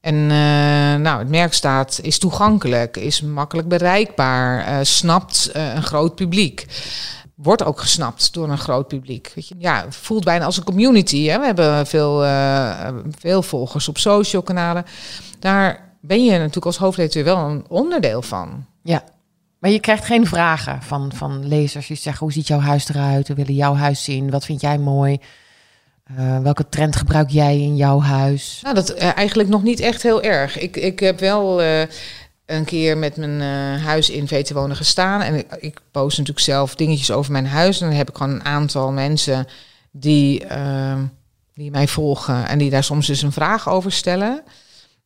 [SPEAKER 2] En eh, nou, het merk staat, is toegankelijk, is makkelijk bereikbaar, eh, snapt eh, een groot publiek. Wordt ook gesnapt door een groot publiek. Weet je? Ja, voelt bijna als een community. Hè? We hebben veel, veel volgers op social kanalen. Daar ben je natuurlijk als hoofdredacteur wel een onderdeel van.
[SPEAKER 1] ja. Maar je krijgt geen vragen van, van lezers die zeggen: hoe ziet jouw huis eruit? We willen jouw huis zien. Wat vind jij mooi? Eh, welke trend gebruik jij in jouw huis?
[SPEAKER 2] Nou, dat eh, eigenlijk nog niet echt heel erg. Ik, ik heb wel eh, een keer met mijn huis in VT Wonen gestaan. En ik, ik post natuurlijk zelf dingetjes over mijn huis. En dan heb ik gewoon een aantal mensen die, eh, die mij volgen. En die daar soms dus een vraag over stellen.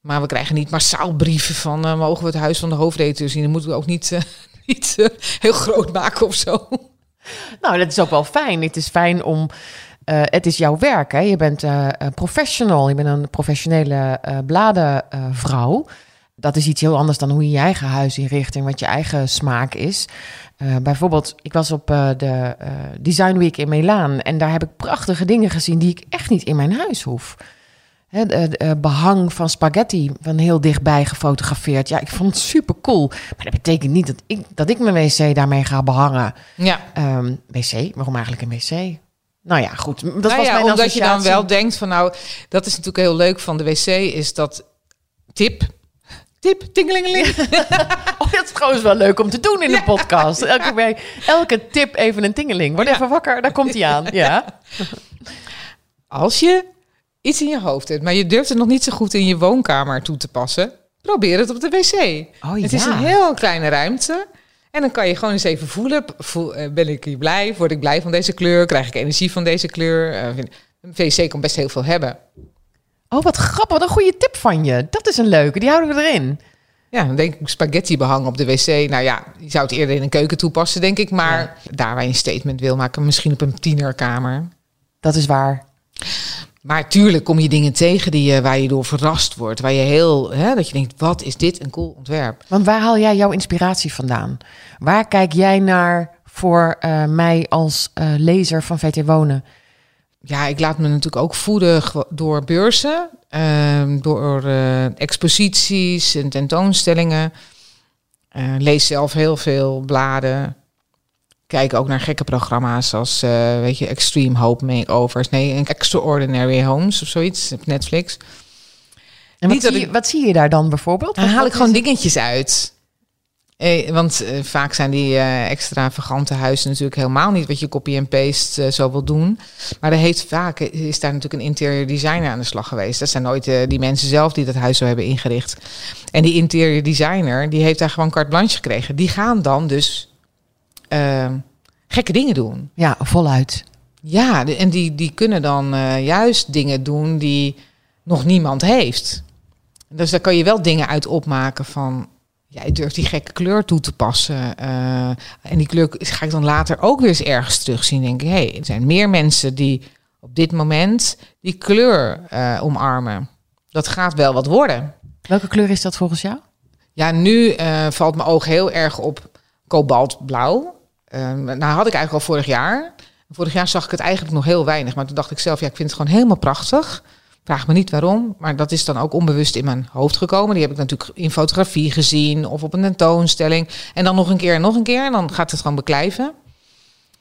[SPEAKER 2] Maar we krijgen niet massaal brieven van... mogen we het huis van de hoofdredacteur zien? Dan moeten we ook niet, niet heel groot maken of zo.
[SPEAKER 1] Nou, dat is ook wel fijn. Het is fijn om. Eh, het is jouw werk, hè? Je bent eh, een professional. Je bent een professionele eh bladenvrouw. dat is iets heel anders dan hoe je je eigen huis inricht en wat je eigen smaak is. Bijvoorbeeld, ik was op de Design Week in Milaan en daar heb ik prachtige dingen gezien die ik echt niet in mijn huis hoef. hè, de, de, eh, behang van spaghetti van heel dichtbij gefotografeerd. Ja, ik vond het super cool. Maar dat betekent niet dat ik, dat ik mijn wc daarmee ga behangen.
[SPEAKER 2] Ja.
[SPEAKER 1] Ehm, wc? Waarom eigenlijk een wc? Nou ja, goed. Dat
[SPEAKER 2] nou
[SPEAKER 1] was
[SPEAKER 2] ja,
[SPEAKER 1] mijn
[SPEAKER 2] omdat je dan wel denkt van nou, dat is natuurlijk heel leuk van de wc, is dat tip. Tip, tingelingeling.
[SPEAKER 1] Oh, dat is trouwens wel leuk om te doen in een podcast. Elke, bij, elke tip even een tingeling. Word
[SPEAKER 2] Ja.
[SPEAKER 1] even wakker, daar komt hij aan. Ja.
[SPEAKER 2] Als je iets in je hoofd hebt, maar je durft het nog niet zo goed in je woonkamer toe te passen, probeer het op de wc.
[SPEAKER 1] Oh,
[SPEAKER 2] het is
[SPEAKER 1] ja.
[SPEAKER 2] een heel kleine ruimte. En dan kan je gewoon eens even voelen, voel, eh, ben ik hier blij? Word ik blij van deze kleur? Krijg ik energie van deze kleur? Eh, een wc kan best heel veel hebben.
[SPEAKER 1] Oh, wat grappig. Wat een goede tip van je. Dat is een leuke. Die houden we erin.
[SPEAKER 2] Ja, dan denk ik spaghetti behang op de wc. Nou ja, je zou het eerder in een keuken toepassen, denk ik. Maar daar waar je een statement wil maken, misschien op een tienerkamer.
[SPEAKER 1] Dat is waar.
[SPEAKER 2] Maar tuurlijk kom je dingen tegen die, je- waar je door verrast wordt. Waar je heel, hè, dat je denkt, wat is dit een cool ontwerp.
[SPEAKER 1] Want waar haal jij jouw inspiratie vandaan? Waar kijk jij naar voor eh, mij als eh, lezer van VT Wonen?
[SPEAKER 2] Ja, ik laat me natuurlijk ook voeden door beurzen. ehm, door eh, exposities en tentoonstellingen. Lees zelf heel veel bladen. Kijk ook naar gekke programma's als, eh, weet je, Extreme Hope Makeovers. Nee, Extraordinary Homes of zoiets op Netflix.
[SPEAKER 1] En wat, zie, je,
[SPEAKER 2] ik-
[SPEAKER 1] wat zie je daar dan bijvoorbeeld?
[SPEAKER 2] Dan haal ik gewoon dingetjes uit. Eh, want eh, vaak zijn die eh, extravagante huizen natuurlijk helemaal niet wat je copy en paste zo wil doen. Maar er heeft vaak is daar natuurlijk een interior designer aan de slag geweest. Dat zijn nooit eh, die mensen zelf die dat huis zo hebben ingericht. En die interior designer die heeft daar gewoon carte blanche gekregen. Die gaan dan dus eh, gekke dingen doen.
[SPEAKER 1] Ja, voluit.
[SPEAKER 2] Ja, en die, die kunnen dan eh, juist dingen doen die nog niemand heeft. Dus daar kan je wel dingen uit opmaken van... Jij durft die gekke kleur toe te passen. eh, en die kleur ga ik dan later ook weer eens ergens terugzien. Denk ik, hé, hey, er zijn meer mensen die op dit moment die kleur eh, omarmen. Dat gaat wel wat worden.
[SPEAKER 1] Welke kleur is dat volgens jou?
[SPEAKER 2] Ja, nu valt mijn oog heel erg op kobaltblauw. Eh, nou had ik eigenlijk al vorig jaar. Vorig jaar zag ik het eigenlijk nog heel weinig. Maar toen dacht ik zelf, ja, ik vind het gewoon helemaal prachtig. Vraag me niet waarom, maar dat is dan ook onbewust in mijn hoofd gekomen. Die heb ik natuurlijk in fotografie gezien of op een tentoonstelling. En dan nog een keer en nog een keer. En dan gaat het gewoon beklijven.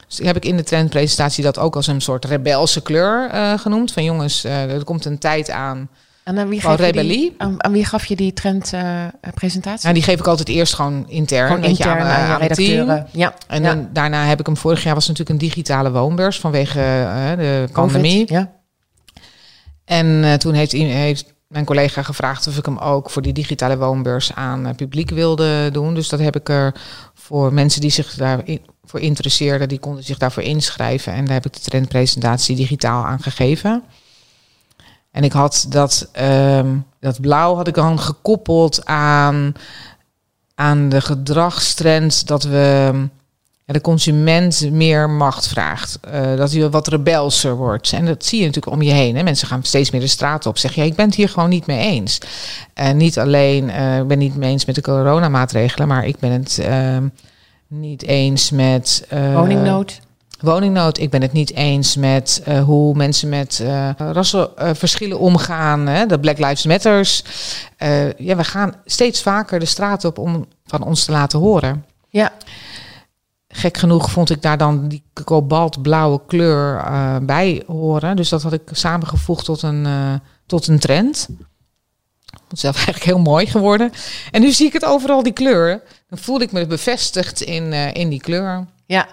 [SPEAKER 2] Dus heb ik in de trendpresentatie dat ook als een soort rebelse kleur eh, genoemd. Van jongens, eh, er komt een tijd aan.
[SPEAKER 1] En aan wie, gaf je die, aan, aan wie gaf je die trendpresentatie?
[SPEAKER 2] Nou, die geef ik altijd eerst gewoon intern.
[SPEAKER 1] Gewoon
[SPEAKER 2] je,
[SPEAKER 1] aan,
[SPEAKER 2] eh,
[SPEAKER 1] je
[SPEAKER 2] team.
[SPEAKER 1] redacteuren. Ja.
[SPEAKER 2] En
[SPEAKER 1] ja.
[SPEAKER 2] dan, daarna heb ik hem vorig jaar was natuurlijk een digitale woonbeurs vanwege eh, de
[SPEAKER 1] Covid,
[SPEAKER 2] pandemie.
[SPEAKER 1] Ja.
[SPEAKER 2] En eh, toen heeft, heeft mijn collega gevraagd of ik hem ook voor die digitale woonbeurs aan eh, publiek wilde doen. Dus dat heb ik er voor mensen die zich daarvoor interesseerden, die konden zich daarvoor inschrijven. En daar heb ik de trendpresentatie digitaal aan gegeven. En ik had dat, ehm, dat blauw had ik dan gekoppeld aan, aan de gedragstrend dat we de consument meer macht vraagt. Eh, dat hij wat rebelser wordt. En dat zie je natuurlijk om je heen. Hè. Mensen gaan steeds meer de straat op. Zeggen, ja, ik ben het hier gewoon niet mee eens. En niet alleen, eh, ik ben niet mee eens met de coronamaatregelen, maar ik ben het ehm, niet eens met... eh,
[SPEAKER 1] Woningnood.
[SPEAKER 2] Woningnood. Ik ben het niet eens met eh, hoe mensen met eh rassenverschillen omgaan. Hè? De Black Lives Matters. Eh, ja, we gaan steeds vaker de straat op om van ons te laten horen.
[SPEAKER 1] Ja.
[SPEAKER 2] Gek genoeg vond ik daar dan die kobaltblauwe kleur eh, bij horen. Dus dat had ik samengevoegd tot een, eh, tot een trend. Het zelf eigenlijk heel mooi geworden. En nu zie ik het overal, die kleur. Dan voelde ik me bevestigd in, eh, in die kleur.
[SPEAKER 1] Ja,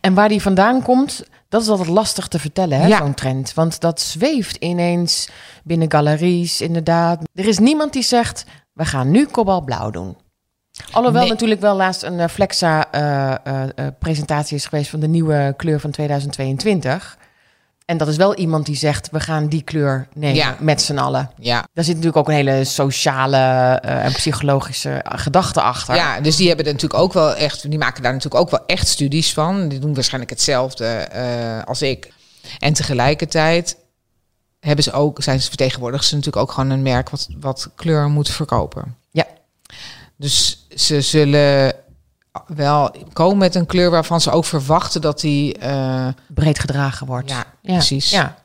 [SPEAKER 1] en waar die vandaan komt, dat is altijd lastig te vertellen, hè,
[SPEAKER 2] Ja.
[SPEAKER 1] zo'n trend. Want dat zweeft ineens binnen galeries, inderdaad. Er is niemand die zegt, we gaan nu kobaltblauw doen. Alhoewel
[SPEAKER 2] Nee.
[SPEAKER 1] natuurlijk wel laatst een eh, Flexa-presentatie is geweest van de nieuwe kleur van 2022. En dat is wel iemand die zegt, we gaan die kleur nemen
[SPEAKER 2] Ja.
[SPEAKER 1] met z'n allen.
[SPEAKER 2] Ja,
[SPEAKER 1] Daar zit natuurlijk ook een hele sociale eh, en psychologische eh, gedachte achter.
[SPEAKER 2] Ja, dus die hebben er natuurlijk ook wel echt, die maken daar natuurlijk ook wel echt studies van. Die doen waarschijnlijk hetzelfde eh, als ik. En tegelijkertijd hebben ze ook, zijn ze vertegenwoordigen ze natuurlijk ook gewoon een merk wat, wat kleur moet verkopen.
[SPEAKER 1] Ja.
[SPEAKER 2] Dus ze zullen wel komen met een kleur waarvan ze ook verwachten dat die. eh,
[SPEAKER 1] Breed gedragen wordt.
[SPEAKER 2] ja, precies.
[SPEAKER 1] Ja,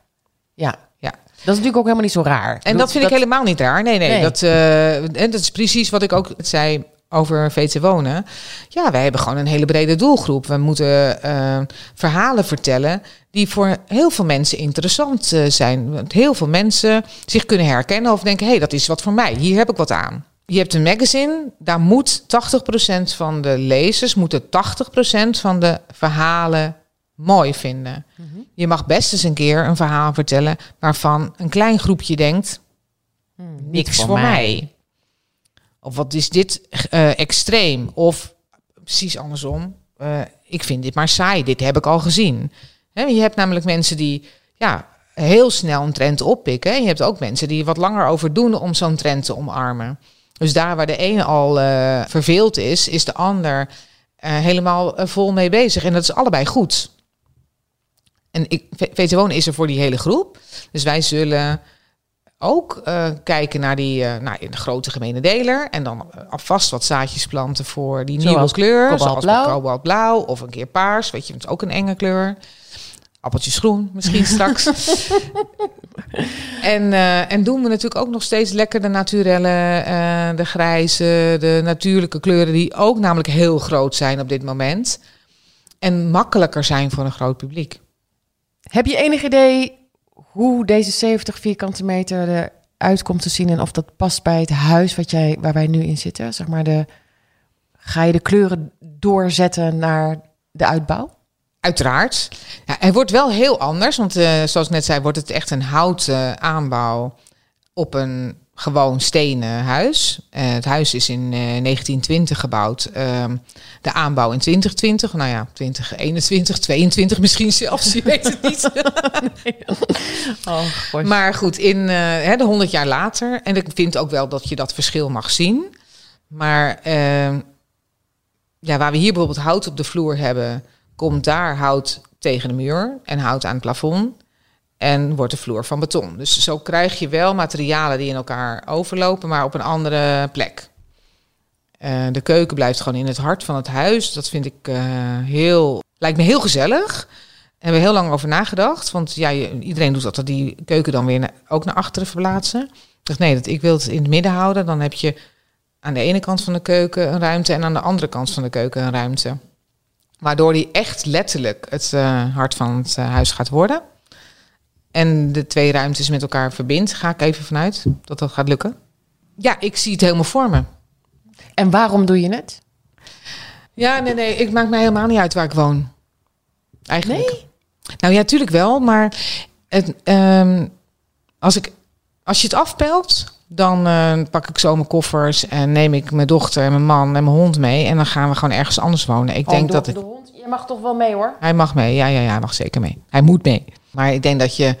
[SPEAKER 1] ja.
[SPEAKER 2] Ja.
[SPEAKER 1] Dat is natuurlijk ook helemaal niet zo raar.
[SPEAKER 2] En dat vind ik helemaal niet raar. Nee, nee.
[SPEAKER 1] Nee.
[SPEAKER 2] Dat, eh, en dat is precies wat ik ook zei over VT Wonen. Ja, wij hebben gewoon een hele brede doelgroep. We moeten eh, verhalen vertellen die voor heel veel mensen interessant zijn. Want heel veel mensen zich kunnen herkennen of denken... hé, hey, dat is wat voor mij. Hier heb ik wat aan. Je hebt een magazine, daar moet 80% van de lezers... moeten 80% van de verhalen mooi vinden. Je mag best eens een keer een verhaal vertellen... waarvan een klein groepje denkt niks voor, mij. Of wat is dit eh, extreem? Of precies andersom. eh, ik vind dit maar saai. Dit heb ik al gezien. Je hebt namelijk mensen die ja, heel snel een trend oppikken. En je hebt ook mensen die wat langer over doen om zo'n trend te omarmen. Dus daar waar de ene al eh, verveeld is, is de ander eh, helemaal eh, vol mee bezig. En dat is allebei goed. En ik, VT Wonen is er voor die hele groep. Dus wij zullen ook kijken naar die naar de grote gemene deler. En dan alvast wat zaadjes planten voor die nieuwe
[SPEAKER 1] Zoals
[SPEAKER 2] kleur. Zoals
[SPEAKER 1] kobaltblauw
[SPEAKER 2] of een keer paars. Weet je, dat is ook een enge kleur. Appeltjes groen misschien straks. en, eh, en doen we natuurlijk ook nog steeds lekker de naturelle, eh, de grijze, de natuurlijke kleuren... die ook namelijk heel groot zijn op dit moment. En makkelijker zijn voor een groot publiek.
[SPEAKER 1] Heb je enig idee hoe deze 70 vierkante meter eruit komt te zien en of dat past bij het huis wat jij, waar wij nu in zitten? Zeg maar de, ga je de kleuren doorzetten naar de uitbouw?
[SPEAKER 2] Uiteraard. Ja, hij wordt wel heel anders, want eh, zoals ik net zei, wordt het echt een houten aanbouw op een gewoon stenen huis. Eh, het huis is in eh, 1920 gebouwd. Ehm, de aanbouw in 2020, nou ja, 2021, 22 misschien zelfs, je weet het niet.
[SPEAKER 1] Oh,
[SPEAKER 2] Maar goed, in eh, hè, de 100 jaar later. En ik vind ook wel dat je dat verschil mag zien. Maar eh, ja, waar we hier bijvoorbeeld hout op de vloer hebben, komt daar hout tegen de muur en hout aan het plafond. En wordt de vloer van beton. Dus zo krijg je wel materialen die in elkaar overlopen, maar op een andere plek. Eh, de keuken blijft gewoon in het hart van het huis. Dat vind ik eh, heel. Lijkt me heel gezellig. Daar hebben we heel lang over nagedacht. Want ja, iedereen doet altijd die keuken dan weer ook naar achteren verplaatsen. Ik dacht, nee, dat, ik wil het in het midden houden. Dan heb je aan de ene kant van de keuken een ruimte en aan de andere kant van de keuken een ruimte. Waardoor die echt letterlijk het eh, hart van het eh, huis gaat worden. En de twee ruimtes met elkaar verbindt, ga ik even vanuit dat dat gaat lukken. Ja, ik zie het helemaal voor me.
[SPEAKER 1] En waarom doe je het?
[SPEAKER 2] Ja, nee, nee, ik maak mij helemaal niet uit waar ik woon. Eigenlijk. Nou ja, natuurlijk wel, maar het, ehm, als, ik, als je het afpelt, dan eh, pak ik zo mijn koffers en neem ik mijn dochter en mijn man en mijn hond mee. En dan gaan we gewoon ergens anders wonen. Ik denk dat ik,
[SPEAKER 1] de hond, je mag toch wel mee hoor?
[SPEAKER 2] hij mag mee. Ja, ja, ja, hij mag zeker mee. Hij moet mee. Maar ik denk dat je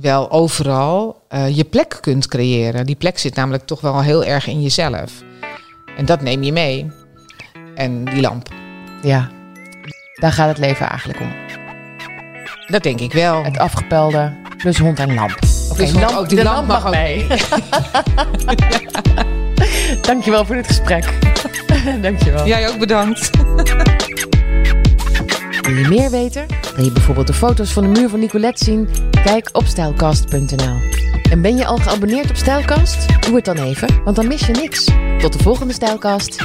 [SPEAKER 2] wel overal eh, je plek kunt creëren. Die plek zit namelijk toch wel heel erg in jezelf. En dat neem je mee. En die lamp.
[SPEAKER 1] Ja, daar gaat het leven eigenlijk om.
[SPEAKER 2] Dat denk ik wel.
[SPEAKER 1] Het afgepelde plus hond en lamp. Oké,
[SPEAKER 2] Dus hond- ook die
[SPEAKER 1] de
[SPEAKER 2] lamp mag ook.
[SPEAKER 1] mee. Dankjewel voor dit gesprek. Dankjewel.
[SPEAKER 2] Jij ook bedankt.
[SPEAKER 1] Wil je meer weten? Wil je bijvoorbeeld de foto's van de muur van Nicolette zien? Kijk op stijlkast.nl. En ben je al geabonneerd op Stijlkast? Doe het dan even, want dan mis je niks. Tot de volgende Stijlkast.